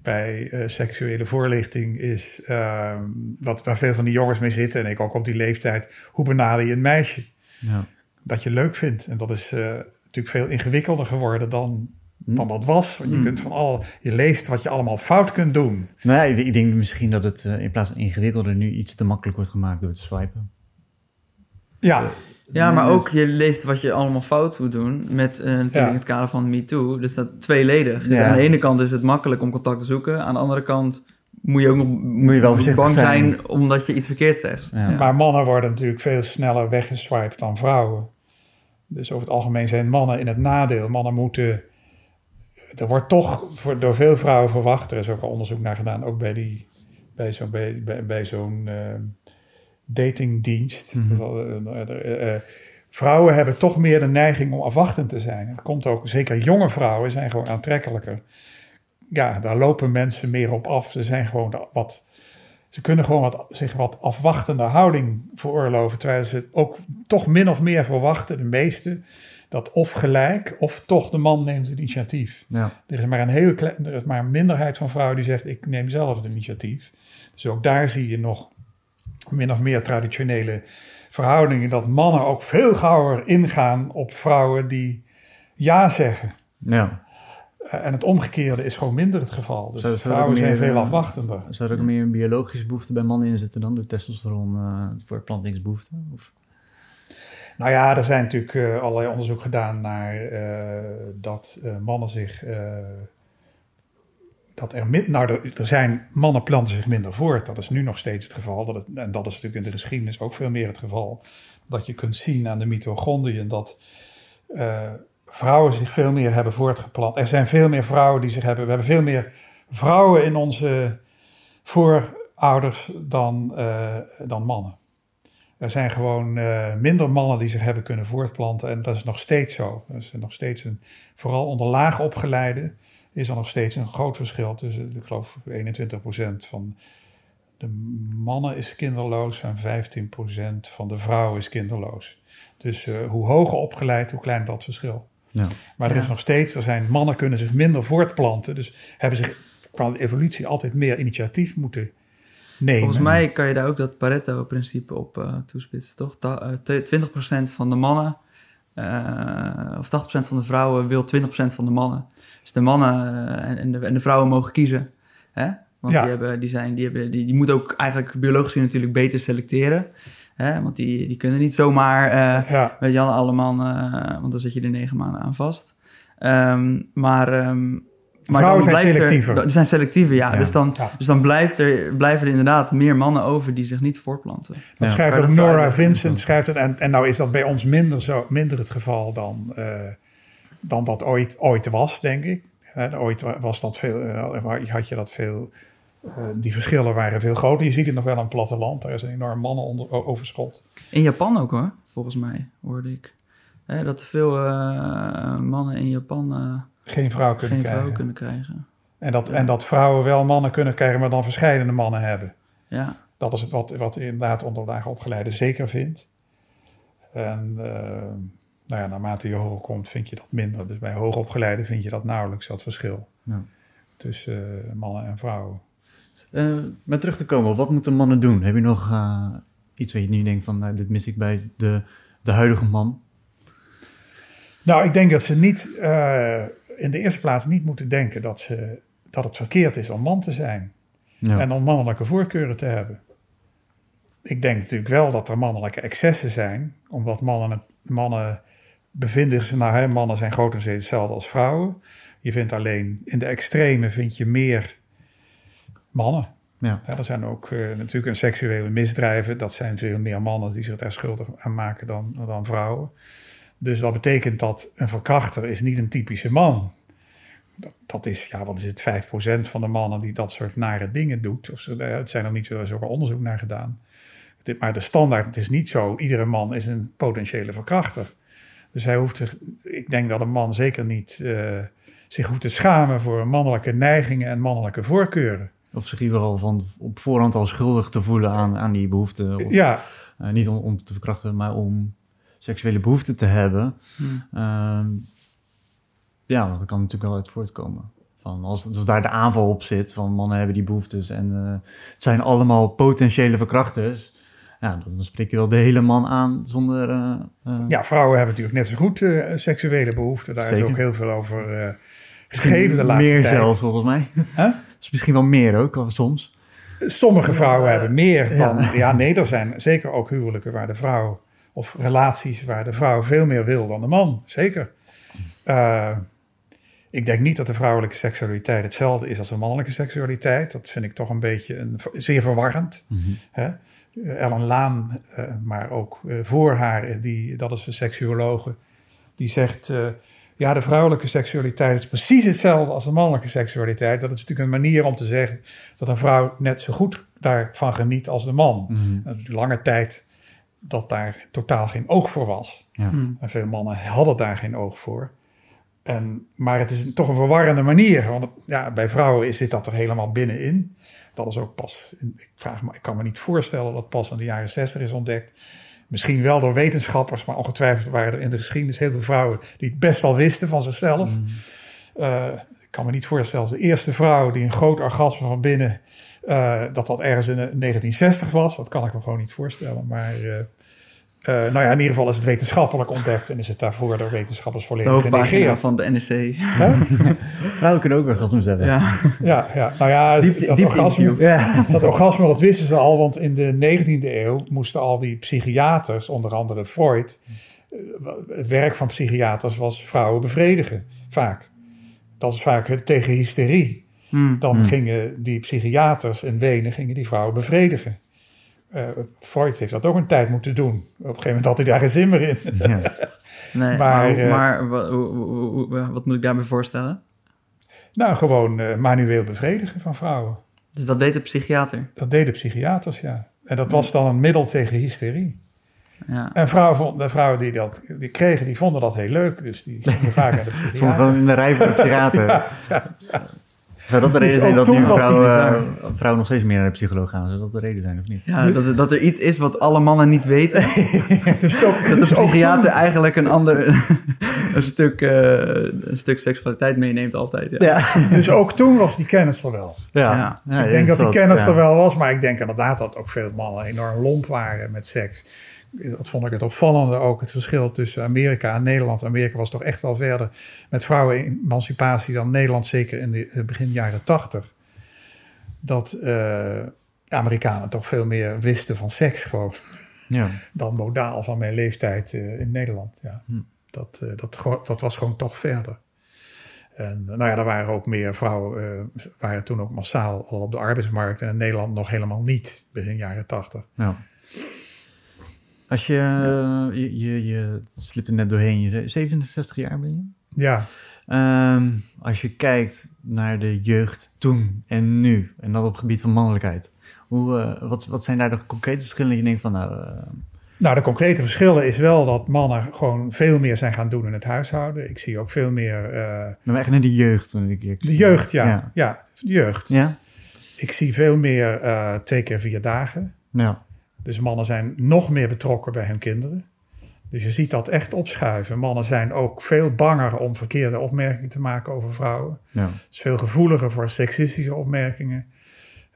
bij uh, seksuele voorlichting is uh, wat, waar veel van die jongens mee zitten, en ik ook op die leeftijd, hoe benader je een meisje? Ja. Dat je leuk vindt. En dat is uh, natuurlijk veel ingewikkelder geworden dan, hm. dan dat was. Want je, hm. kunt van al, je leest wat je allemaal fout kunt doen. Nee, ik denk misschien dat het in plaats van ingewikkelder nu iets te makkelijk wordt gemaakt door te swipen. Ja, ja, maar ook je leest wat je allemaal fout moet doen met uh, natuurlijk ja. in het kader van MeToo. Dus dat tweeledig. Dus aan de ene kant is het makkelijk om contact te zoeken. Aan de andere kant moet je ook nog moet je wel bang zijn. zijn omdat je iets verkeerd zegt. Ja. Maar mannen worden natuurlijk veel sneller weggeswiped dan vrouwen. Dus over het algemeen zijn mannen in het nadeel. Mannen moeten... Er wordt toch voor, door veel vrouwen verwacht. Er is ook al onderzoek naar gedaan, ook bij, die, bij zo'n bij, bij, bij zo'n uh, datingdienst. Mm -hmm. vrouwen hebben toch meer de neiging om afwachtend te zijn. Dat komt ook, zeker jonge vrouwen zijn gewoon aantrekkelijker ja, daar lopen mensen meer op af. Ze zijn gewoon wat. Ze kunnen gewoon wat, zich wat afwachtende houding veroorloven. Terwijl ze ook toch min of meer verwachten, de meeste, dat of gelijk of toch de man neemt het initiatief. Ja. Er is maar een hele klein, er is maar een minderheid van vrouwen die zegt: ik neem zelf het initiatief. Dus ook daar zie je nog min of meer traditionele verhoudingen. Dat mannen ook veel gauwer ingaan op vrouwen die ja zeggen. Ja. Eh, en het omgekeerde is gewoon minder het geval. Dus zou, vrouwen zijn veel eh, afwachtender. Zou er ook meer een biologische behoefte bij mannen in zitten dan? De testosteron uh, voortplantingsbehoefte? Of? Nou ja, er zijn natuurlijk uh, allerlei onderzoek gedaan naar uh, dat uh, mannen zich. dat er, nou, er, er, zijn mannen planten zich minder voort. Dat is nu nog steeds het geval. Dat het, en dat is natuurlijk in de geschiedenis ook veel meer het geval. Dat je kunt zien aan de mitochondriën dat vrouwen zich veel meer hebben voortgeplant. Er zijn veel meer vrouwen die zich hebben. We hebben veel meer vrouwen in onze voorouders dan, uh, dan mannen. Er zijn gewoon uh, minder mannen die zich hebben kunnen voortplanten. En dat is nog steeds zo. Dat is nog steeds een, vooral onder laag opgeleide is er nog steeds een groot verschil tussen, ik geloof, 21% van de mannen is kinderloos en 15% van de vrouwen is kinderloos. Dus uh, hoe hoger opgeleid, hoe kleiner dat verschil. Ja. Maar er is nog steeds, er zijn mannen kunnen zich minder voortplanten. Dus hebben zich qua evolutie altijd meer initiatief moeten nemen. Volgens mij kan je daar ook dat Pareto-principe op uh, toespitsen, toch? Ta uh, 20% van de mannen uh, of 80% van de vrouwen wil 20% van de mannen. Dus de mannen en, en, de, en de vrouwen mogen kiezen. Hè? Want ja. die, hebben, die, zijn, die, hebben, die, die moeten ook eigenlijk biologisch natuurlijk beter selecteren. Hè? Want die, die kunnen niet zomaar uh, ja. met Jan Alleman, uh, want dan zit je er negen maanden aan vast. Um, maar, um, maar Vrouwen zijn selectiever. Er, zijn selectiever, ja. ja. Dus, dan, ja. dus dan blijft er, blijven er inderdaad meer mannen over die zich niet voortplanten. Dat schrijft ook Nora Vincent. Schrijft het, en, en nou is dat bij ons minder, zo, minder het geval dan, uh, dan dat ooit, ooit was, denk ik. ooit was dat veel, had je dat veel uh, die verschillen waren veel groter. Je ziet het nog wel aan het platteland. Daar is een enorm mannenoverschot. In Japan ook hoor, volgens mij, hoorde ik. Hè, dat veel uh, mannen in Japan uh, geen vrouw kunnen geen krijgen. Vrouw kunnen krijgen. En dat, ja. en dat vrouwen wel mannen kunnen krijgen, maar dan verschillende mannen hebben. Ja. Dat is het wat, wat inderdaad onder de opgeleide zeker vindt. En nou ja, naarmate je hoger komt, vind je dat minder. Dus bij hoogopgeleide vind je dat nauwelijks, dat verschil. Ja. Tussen mannen en vrouwen. Uh, maar terug te komen, wat moeten mannen doen? Heb je nog uh, iets waar je nu denkt van, nou, dit mis ik bij de, de huidige man? Nou, ik denk dat ze niet eh, in de eerste plaats niet moeten denken dat, ze, dat het verkeerd is om man te zijn Ja. en om mannelijke voorkeuren te hebben. Ik denk natuurlijk wel dat er mannelijke excessen zijn, omdat mannen, mannen bevinden zich, nou hè, mannen zijn grotendeels hetzelfde als vrouwen. Je vindt alleen in de extreme vind je meer mannen. Ja. Ja, er zijn ook eh, natuurlijk een seksuele misdrijven. Dat zijn veel meer mannen die zich daar schuldig aan maken dan, dan vrouwen. Dus dat betekent dat een verkrachter is niet een typische man. Dat, dat is, ja, wat is het, 5% van de mannen die dat soort nare dingen doet. Of eh, het zijn er niet zo zoveel onderzoek naar gedaan. Dit, maar de standaard, het is niet zo. Iedere man is een potentiële verkrachter. Dus hij hoeft zich, ik denk dat een man zeker niet eh, zich hoeft te schamen voor mannelijke neigingen en mannelijke voorkeuren. Of zich ieder geval van op voorhand al schuldig te voelen aan, aan die behoefte. Of, Ja, eh, niet om, om te verkrachten, maar om seksuele behoeften te hebben. Hmm. Ehm, ja, want dat kan natuurlijk wel uit voortkomen. Van als, als daar de aanval op zit van mannen hebben die behoeftes en eh, het zijn allemaal potentiële verkrachters. Ja, dan, spreek je wel de hele man aan zonder... eh, Ja, vrouwen hebben natuurlijk net zo goed seksuele behoeften. Daar is ook heel veel over geschreven de laatste meer tijd. zelfs, volgens mij. Huh? Dus misschien wel meer ook, soms. Sommige vrouwen hebben meer dan... Ja. nee, er zijn zeker ook huwelijken waar de vrouw... of relaties waar de vrouw veel meer wil dan de man. Zeker. Eh, ik denk niet dat de vrouwelijke seksualiteit hetzelfde is als de mannelijke seksualiteit. Dat vind ik toch een beetje een, zeer verwarrend. Hè? Eh, Ellen Laan, eh, maar ook voor haar, die, dat is een seksuologe, die zegt... ja, de vrouwelijke seksualiteit is precies hetzelfde als de mannelijke seksualiteit. Dat is natuurlijk een manier om te zeggen dat een vrouw net zo goed daarvan geniet als de man. Dat is lange tijd dat daar totaal geen oog voor was. Ja. Hmm. En veel mannen hadden daar geen oog voor. En, maar het is toch een verwarrende manier. Want ja, bij vrouwen is dit dat er helemaal binnenin. Dat is ook pas, ik, vraag me, ik kan me niet voorstellen dat pas in de jaren 60 is ontdekt. Misschien wel door wetenschappers, maar ongetwijfeld waren er in de geschiedenis heel veel vrouwen die het best wel wisten van zichzelf. Eh, ik kan me niet voorstellen de eerste vrouw die een groot orgasme van binnen, eh, dat dat ergens in de 1960 was. Dat kan ik me gewoon niet voorstellen. Maar eh, nou ja, in ieder geval is het wetenschappelijk ontdekt en is het daarvoor door wetenschappers volledig genegeerd. van de NSC. Hè? Vrouwen kunnen ook orgasmes hebben. Ja. Ja, ja, nou ja, Diep- dat, diep orgasme. Ja. dat orgasme, dat wisten ze al, want in de 19e eeuw moesten al die psychiaters, onder andere Freud, eh, het werk van psychiaters was vrouwen bevredigen, vaak. Dat is vaak het tegen hysterie. Hmm. Dan Hmm. gingen die psychiaters in Wenen gingen die vrouwen bevredigen. Freud heeft dat ook een tijd moeten doen. Op een gegeven moment had hij daar geen zin meer in. Ja. Nee, Maar, (laughs) maar, eh, maar wa- hoe- hoe- hoe- wat moet ik daarbij voorstellen? Nou, gewoon eh, manueel bevredigen van vrouwen. Dus dat deed de psychiater. Dat deden psychiaters, ja. En dat was dan een middel tegen hysterie. Ja. En vrouwen, de vrouwen die dat die kregen, die vonden dat heel leuk. Dus die gingen vaak naar de (laughs) psychiater. gewoon in de rij voor de (laughs) piraten. Zou dat de reden Dus zijn dat nu vrouwen, eh, vrouwen nog steeds meer naar de psycholoog gaan? Zou dat de reden zijn of niet? Ja, dat, dat er iets is wat alle mannen niet weten. (laughs) Dus ook, Dat de dus ook psychiater eigenlijk een ander (laughs) een stuk, eh, een stuk seksualiteit meeneemt altijd. Ja. Ja. dus ook toen was die kennis er wel. Ja. Ja, ik denk dat die is kennis ja. er wel was, maar ik denk inderdaad dat ook veel mannen enorm lomp waren met seks. Dat vond ik het opvallende ook, het verschil tussen Amerika en Nederland. Amerika was toch echt wel verder met vrouwenemancipatie dan Nederland, zeker in de eh, begin jaren tachtig. Dat eh, Amerikanen toch veel meer wisten van seks gewoon (laughs) Ja. dan modaal van mijn leeftijd eh, in Nederland. Ja. Hm. Dat, eh, dat, dat was gewoon toch verder. En nou ja, er waren ook meer vrouwen, waren toen ook massaal al op de arbeidsmarkt. En in Nederland nog helemaal niet, begin jaren tachtig. Ja. Als je, eh, je, je, je slipt er net doorheen, je zei 67 jaar ben je? Ja, Ehm, als je kijkt naar de jeugd toen en nu, en dat op het gebied van mannelijkheid. Hoe, eh, wat, wat zijn daar de concrete verschillen? Je denkt van, nou, eh, nou de concrete verschillen is wel dat mannen gewoon veel meer zijn gaan doen in het huishouden. Ik zie ook veel meer eh, maar echt naar de jeugd. toen Ik, ik- de jeugd, ja. Ja. Ja, de jeugd. Ja? Ik zie veel meer twee keer vier dagen. Ja. Dus mannen zijn nog meer betrokken bij hun kinderen. Dus je ziet dat echt opschuiven. Mannen zijn ook veel banger om verkeerde opmerkingen te maken over vrouwen. Ja. is veel gevoeliger voor seksistische opmerkingen.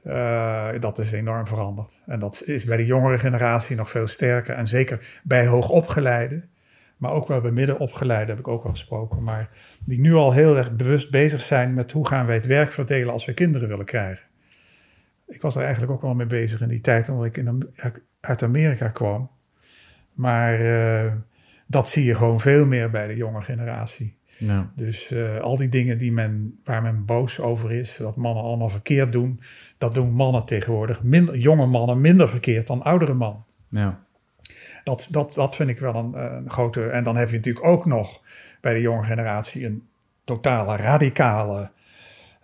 Eh, dat is enorm veranderd. En dat is bij de jongere generatie nog veel sterker. En zeker bij hoogopgeleiden. maar ook wel bij middenopgeleiden heb ik ook al gesproken. Maar die nu al heel erg bewust bezig zijn met hoe gaan wij het werk verdelen als we kinderen willen krijgen. Ik was er eigenlijk ook wel mee bezig in die tijd, omdat ik in, uit Amerika kwam. Maar uh, dat zie je gewoon veel meer bij de jonge generatie. Ja. Dus uh, al die dingen die men, waar men boos over is, dat mannen allemaal verkeerd doen, dat doen mannen tegenwoordig, minder, jonge mannen minder verkeerd dan oudere mannen. Ja. Dat, dat, dat vind ik wel een, een, grote. En dan heb je natuurlijk ook nog bij de jonge generatie een totale radicale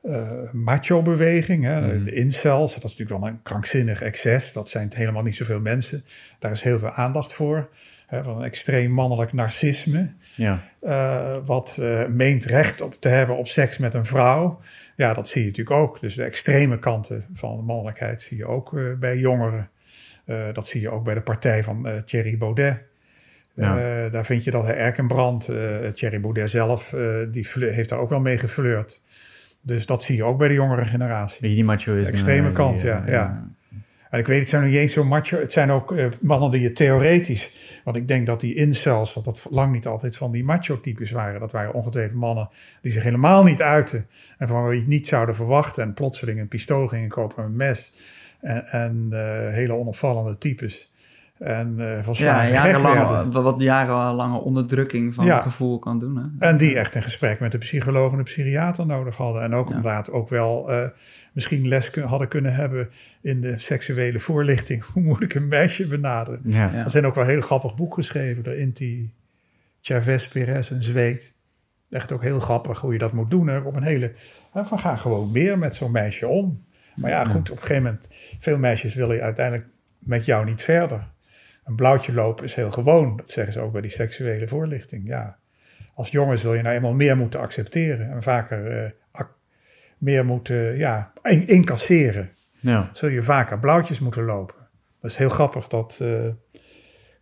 uh, macho-beweging. Mm. De incels, dat is natuurlijk wel een krankzinnig excess. Dat zijn helemaal niet zoveel mensen. Daar is heel veel aandacht voor. Hè, van een extreem mannelijk narcisme. Ja. Uh, wat uh, meent recht op te hebben op seks met een vrouw. Ja, dat zie je natuurlijk ook. Dus de extreme kanten van de mannelijkheid zie je ook bij jongeren. dat zie je ook bij de partij van Thierry Baudet. Ja. daar vind je dat Erkenbrand, Thierry Baudet zelf, die heeft daar ook wel mee geflirt. Dus dat zie je ook bij de jongere generatie. Beetje die macho is. De extreme kant, ja, ja. En ik weet, het zijn nog niet eens zo macho. Het zijn ook uh, mannen die je theoretisch... Want ik denk dat die incels, dat dat lang niet altijd van die macho-types waren. Dat waren ongetwijfeld mannen die zich helemaal niet uiten. En van wie je het niet zouden verwachten. En plotseling een pistool gingen kopen met een mes. En, en uh, hele onopvallende types. En uh, van ja, jarenlang, wat jarenlange onderdrukking van het gevoel kan doen. Hè? En die echt een gesprek met de psycholoog en de psychiater nodig hadden. En ook inderdaad ook wel uh, misschien les hadden kunnen hebben in de seksuele voorlichting. (laughs) Hoe moet ik een meisje benaderen? Ja. Er zijn ook wel een heel grappig boek geschreven door Inti Chavez Perez en Zweet. Echt ook heel grappig hoe je dat moet doen. Hè? Op een hele, van ga gewoon meer met zo'n meisje om. Maar ja, goed, op een gegeven moment, veel meisjes willen uiteindelijk met jou niet verder. Een blauwtje lopen is heel gewoon. Dat zeggen ze ook bij die seksuele voorlichting. Ja, als jongen zul je nou eenmaal meer moeten accepteren en vaker uh, meer moeten ja, incasseren. Ja. Zul je vaker blauwtjes moeten lopen. Dat is heel grappig dat uh,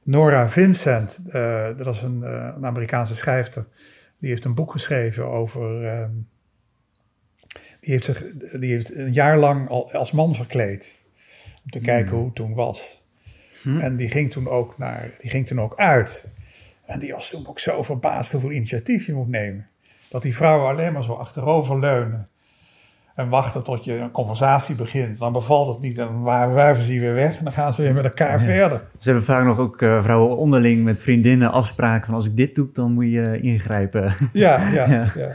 Nora Vincent, uh, dat is een, een, Amerikaanse schrijfster, die heeft een boek geschreven over. Ehm, die, heeft zich, die heeft een jaar lang al als man verkleed. Om te kijken hmm. hoe het toen was. Hm. En die ging, toen ook naar, die ging toen ook uit. En die was toen ook zo verbaasd hoeveel initiatief je moet nemen. Dat die vrouwen alleen maar zo achterover leunen. En wachten tot je een conversatie begint. Dan bevalt het niet en dan wuiven ze weer weg. En dan gaan ze weer met elkaar verder. Ze hebben vaak nog ook uh, vrouwen onderling met vriendinnen afspraken van als ik dit doe, dan moet je ingrijpen. Ja, (laughs) ja, ja. ja.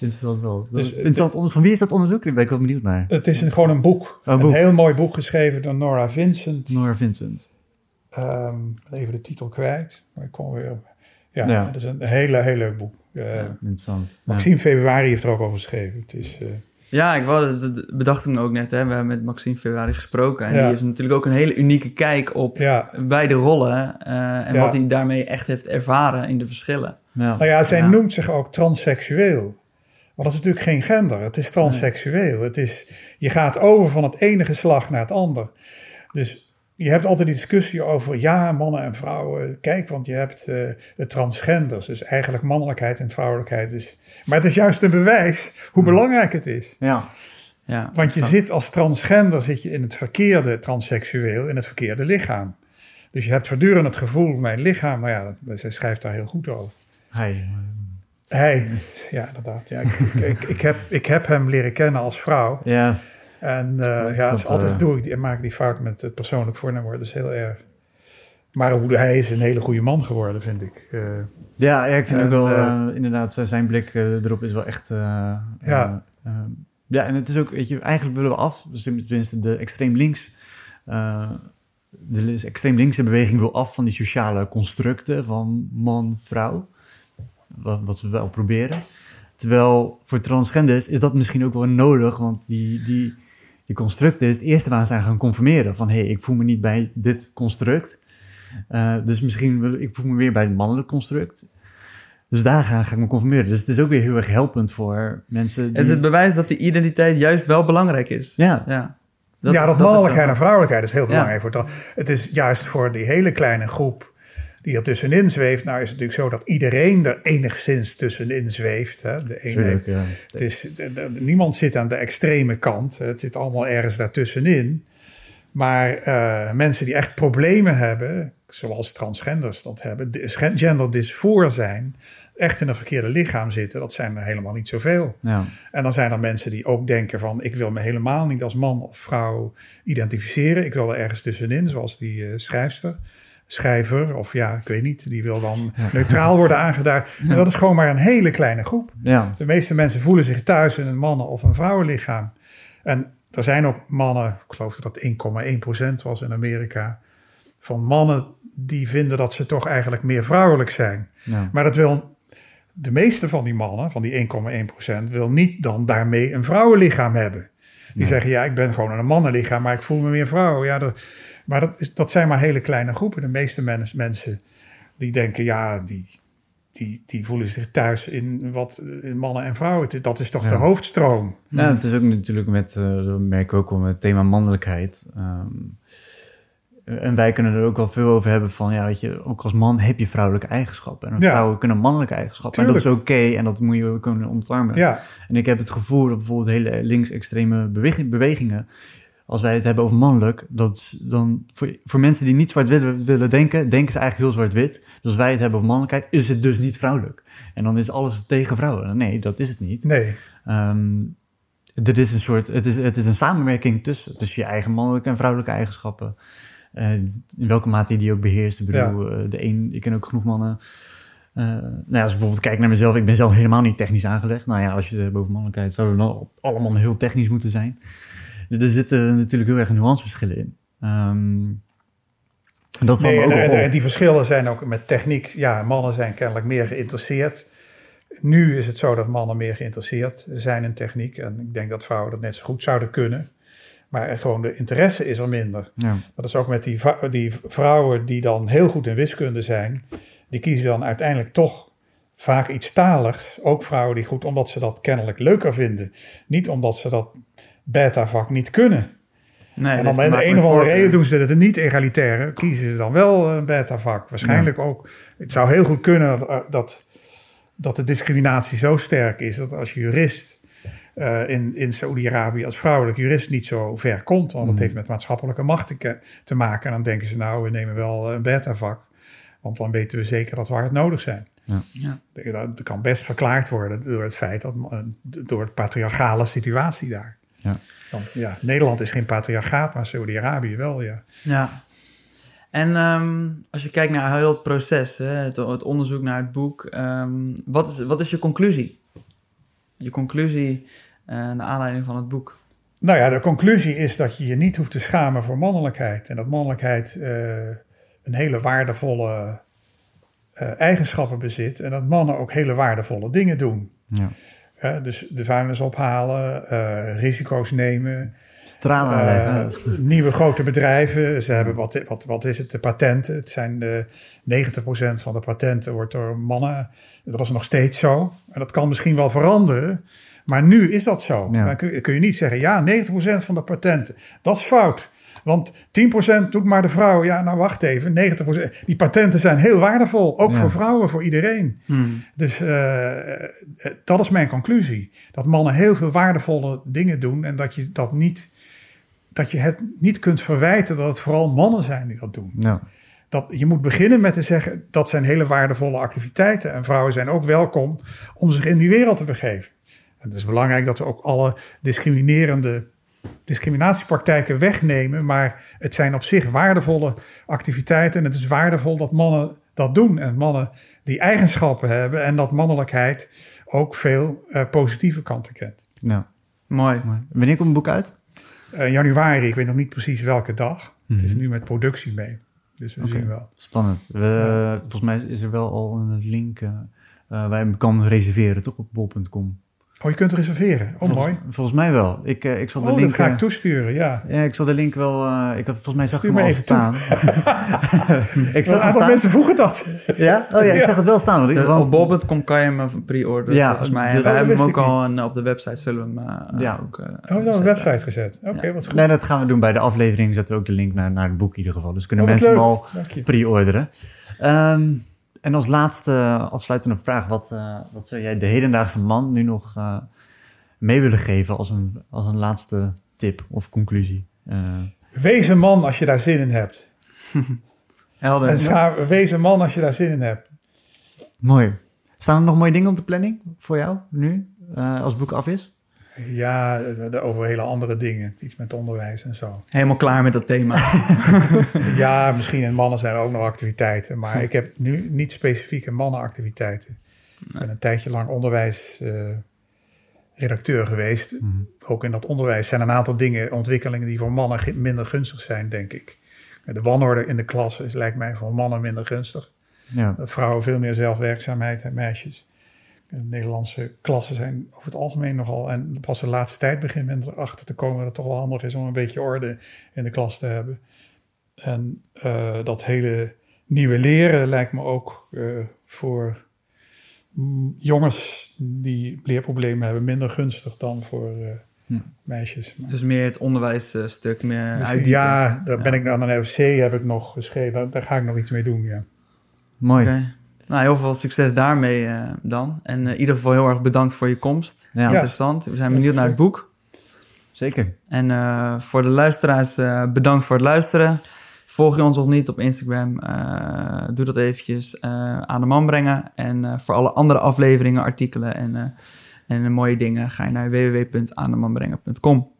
Interessant wel. Dus, interessant, van wie is dat onderzoek? Daar ben ik wel benieuwd naar. Het is een, gewoon een boek. een, boek. een heel mooi boek geschreven door Nora Vincent. Nora Vincent. Um, even de titel kwijt, maar ik kom weer op. Ja, ja. dat is een hele, heel leuk boek. Uh, ja, interessant. Maxime Februari heeft er ook over geschreven. Het is... Uh, ja, ik wou, dat bedacht hem ook net. Hè. We hebben met Maxime Februari gesproken. En die is natuurlijk ook een hele unieke kijk op beide rollen. Uh, en wat hij daarmee echt heeft ervaren in de verschillen. Nou ja, zij noemt zich ook transseksueel. Maar dat is natuurlijk geen gender. Het is transseksueel. Het is, je gaat over van het ene geslacht naar het ander. Dus je hebt altijd die discussie over ja, mannen en vrouwen. Kijk, want je hebt uh, de transgenders. Dus eigenlijk mannelijkheid en vrouwelijkheid. Dus, maar het is juist een bewijs hoe hmm. belangrijk het is. Ja. Ja, want je zit als transgender zit je in het verkeerde transseksueel, in het verkeerde lichaam. Dus je hebt voortdurend het gevoel, mijn lichaam, nou ja, zij schrijft daar heel goed over. Hij. Hij, ja, inderdaad. Ja, ik, ik, ik, heb, ik heb hem leren kennen als vrouw. Ja. En uh, ja, het is altijd uh, doe ik die, maak die fout met het persoonlijk voornaamwoord. Dat is heel erg. Maar hoe, hij is een hele goede man geworden, vind ik. Uh, ja, ja, ik vind en, ook wel, inderdaad, zijn blik erop is wel echt... ja. ja, en het is ook, weet je, eigenlijk willen we af, dus tenminste de extreem links... de extreem linkse beweging wil af van die sociale constructen van man, vrouw. Wat, wat we wel proberen. Terwijl voor transgenders is dat misschien ook wel nodig, want die, die, die constructen is het eerste waar ze aan gaan conformeren. Van hé, hey, ik voel me niet bij dit construct. Uh, dus misschien wil ik voel me weer bij het mannelijk construct. Dus daar ga, ga, ik me conformeren. Dus het is ook weer heel erg helpend voor mensen. Die... Het is het bewijs dat die identiteit juist wel belangrijk is. Ja. Ja, dat, ja, dat mannelijkheid en vrouwelijkheid is heel belangrijk. Ja. Voor het, het is juist voor die hele kleine groep die er tussenin zweeft. Nou is het natuurlijk zo dat iedereen er enigszins tussenin zweeft. Hè. De ene, ja. niemand zit aan de extreme kant. Het zit allemaal ergens daartussenin. Maar eh, mensen die echt problemen hebben, zoals transgenders dat hebben, de- genderdysfoor zijn, echt in een verkeerde lichaam zitten, dat zijn er helemaal niet zoveel. Ja. En dan zijn er mensen die ook denken van, ik wil me helemaal niet als man of vrouw identificeren. Ik wil er ergens tussenin, zoals die eh, schrijfster, schrijver, of ja, ik weet niet, die wil dan neutraal worden (laughs) aangeduid. En dat is gewoon maar een hele kleine groep. Ja. De meeste mensen voelen zich thuis in een mannen- of een vrouwenlichaam. En er zijn ook mannen, ik geloof dat dat 1,1% was in Amerika, van mannen die vinden dat ze toch eigenlijk meer vrouwelijk zijn. Ja. Maar dat wil de meeste van die mannen, van die 1,1%, wil niet dan daarmee een vrouwenlichaam hebben. Die zeggen, ja, ik ben gewoon een mannenlichaam, maar ik voel me meer vrouw. Ja, dat, maar dat, is, dat zijn maar hele kleine groepen. De meeste mens- mensen die denken, ja, die, die, die voelen zich thuis in wat in mannen en vrouwen. Dat is toch Ja. de hoofdstroom. Ja, het is ook natuurlijk met, dat merken we ook wel met het thema mannelijkheid. Ehm, en wij kunnen er ook wel veel over hebben van, ja, weet je, ook als man heb je vrouwelijke eigenschappen. En Ja. vrouwen kunnen mannelijke eigenschappen. En dat is oké en dat moet je ook kunnen omarmen. Ja, En ik heb het gevoel dat bijvoorbeeld hele linksextreme beweging- bewegingen, als wij het hebben over mannelijk, dat dan voor, voor mensen die niet zwart-wit willen, willen denken, denken ze eigenlijk heel zwart-wit. Dus als wij het hebben over mannelijkheid, is het dus niet vrouwelijk. En dan is alles tegen vrouwen. Nee, dat is het niet. nee. Ehm, er is een soort, het is, het is een samenwerking tussen, tussen je eigen mannelijke en vrouwelijke eigenschappen. Eh, in welke mate je die ook beheerst. Ik bedoel, eh, de een, ik ken ook genoeg mannen. eh, nou ja, als ik bijvoorbeeld kijk naar mezelf, ik ben zelf helemaal niet technisch aangelegd. Nou ja, als je het hebt over mannelijkheid, zouden we dan allemaal heel technisch moeten zijn. Er zitten natuurlijk heel erg nuanceverschillen in. Ehm, en dat nee en, en die verschillen zijn ook met techniek. Ja, mannen zijn kennelijk meer geïnteresseerd. Nu is het zo dat mannen meer geïnteresseerd zijn in techniek. En ik denk dat vrouwen dat net zo goed zouden kunnen. Maar gewoon de interesse is er minder. Ja, Dat is ook met die, die vrouwen die dan heel goed in wiskunde zijn. Die kiezen dan uiteindelijk toch vaak iets taligs. Ook vrouwen die goed, omdat ze dat kennelijk leuker vinden. Niet omdat ze dat beta-vak niet kunnen. Nee, en dat dan met maken een of andere reden doen ze het niet egalitair. Kiezen ze dan wel een beta-vak. Waarschijnlijk ook. Het zou heel goed kunnen dat, dat, dat de discriminatie zo sterk is. Dat als je jurist eh, in, in Saoedi-Arabië als vrouwelijk jurist niet zo ver komt. Want dat heeft met maatschappelijke macht te, ke- te maken. En dan denken ze nou, we nemen wel een beta-vak. Want dan weten we zeker dat we hard nodig zijn. Ja. Dat dat kan best verklaard worden door het feit dat eh, door het patriarchale situatie daar. Ja. Want ja, Nederland is geen patriarchaat, maar Saudi-Arabië wel, ja. Ja. En ehm, als je kijkt naar heel het proces, hè, het, het onderzoek naar het boek, ehm, wat, is, wat is je conclusie? Je conclusie eh naar aanleiding van het boek. Nou ja, de conclusie is dat je je niet hoeft te schamen voor mannelijkheid. En dat mannelijkheid eh, een hele waardevolle eh, eigenschappen bezit. En dat mannen ook hele waardevolle dingen doen. ja. Hè, dus de vuilnis ophalen, eh, risico's nemen, Stralen Eh, leggen. nieuwe grote bedrijven. Ze hebben wat, wat, wat is het, de patenten. Het zijn de 90% van de patenten wordt door mannen. Dat is nog steeds zo. En dat kan misschien wel veranderen. Maar nu is dat zo. Ja. Dan kun, kun je niet zeggen, ja, 90% van de patenten. Dat is fout. Want 10% doet maar de vrouw. Ja, nou wacht even. 90%. Die patenten zijn heel waardevol. Ook Ja. voor vrouwen, voor iedereen. Dus eh, eh, dat is mijn conclusie. Dat mannen heel veel waardevolle dingen doen. En dat je dat niet. Dat je het niet kunt verwijten dat het vooral mannen zijn die dat doen. Ja. Dat, je moet beginnen met te zeggen dat zijn hele waardevolle activiteiten. En vrouwen zijn ook welkom om zich in die wereld te begeven. En het is belangrijk dat we ook alle discriminerende discriminatiepraktijken wegnemen. Maar het zijn op zich waardevolle activiteiten. En het is waardevol dat mannen dat doen. En mannen die eigenschappen hebben. En dat mannelijkheid ook veel eh, positieve kanten kent. ja. Mooi. Mooi. Wanneer komt het boek uit? Eh, januari, ik weet nog niet precies welke dag. Het is Mhm. nu met productie mee. Dus we zien wel. Spannend. We, Volgens mij is er wel al een link eh, eh, waar je hem kan reserveren, toch? Op bol.com. Oh, je kunt reserveren. Oh, volgens, mooi. Volgens mij wel. Ik, eh, ik zal de Oh, link... dat ga ik eh, toesturen, ja. ja, ik zal de link wel... eh, ik had volgens mij zag ik Stuur hem me al staan. (laughs) (laughs) ik zag hem aantal staan. mensen vroegen dat. Ja? Oh ja, ik Ja. zag het wel staan. Want ik, De, want, op bol.com kan je hem pre-orderen Ja, volgens mij. Dus- we Oh, hebben hem ook ik al een- op de website, zullen we hem eh, Ja. ook... eh, Oh, is een zetten. website gezet. Oké, Ja. wat goed. nee, dat gaan we doen bij de aflevering. Zetten we ook de link naar, naar het boek in ieder geval. Dus kunnen Oh, mensen hem al Dank je. pre-orderen. Ehm, en als laatste afsluitende vraag. Wat, eh, wat zou jij de hedendaagse man nu nog eh, mee willen geven als een, als een laatste tip of conclusie? Eh, Wees een man als je daar zin in hebt. (laughs) Helder. En wees een man als je daar zin in hebt. Mooi. Staan er nog mooie dingen op de planning voor jou nu, eh, als het boek af is? Ja, over hele andere dingen. Iets met onderwijs en zo. Helemaal klaar met dat thema. (laughs) Ja, misschien in mannen zijn er ook nog activiteiten. Maar ik heb nu niet specifieke mannenactiviteiten. Ik ben een tijdje lang onderwijsredacteur geweest. Ook in dat onderwijs zijn een aantal dingen, ontwikkelingen die voor mannen minder gunstig zijn, denk ik. De wanorde in de klas is, lijkt mij voor mannen minder gunstig. Ja. Dat vrouwen veel meer zelfwerkzaamheid en meisjes. De Nederlandse klassen zijn over het algemeen nogal... en pas de laatste tijd begint men erachter te komen... dat het toch wel handig is om een beetje orde in de klas te hebben. En eh, dat hele nieuwe leren lijkt me ook eh, voor jongens die leerproblemen hebben... minder gunstig dan voor eh, Hm. meisjes. Maar- dus meer het onderwijsstuk, meer dus uitdiepen. ja, daar ben ik aan de FC heb ik nog geschreven. Daar, daar ga ik nog iets mee doen, ja. Mooi. Oké. Nou, heel veel succes daarmee eh, dan. En eh, in ieder geval heel erg bedankt voor je komst. Ja. Interessant. We zijn benieuwd naar het boek. Zeker. En eh, voor de luisteraars, eh, bedankt voor het luisteren. Volg je ons nog niet op Instagram? eh, doe dat eventjes eh, aan de man brengen. En eh, voor alle andere afleveringen, artikelen en, eh, en mooie dingen... ga je naar www.aandemanbrengen.com.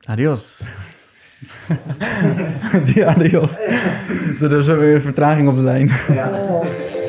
Adios. Ja, adios. Zo, er is weer een vertraging op de lijn. Ja. (laughs)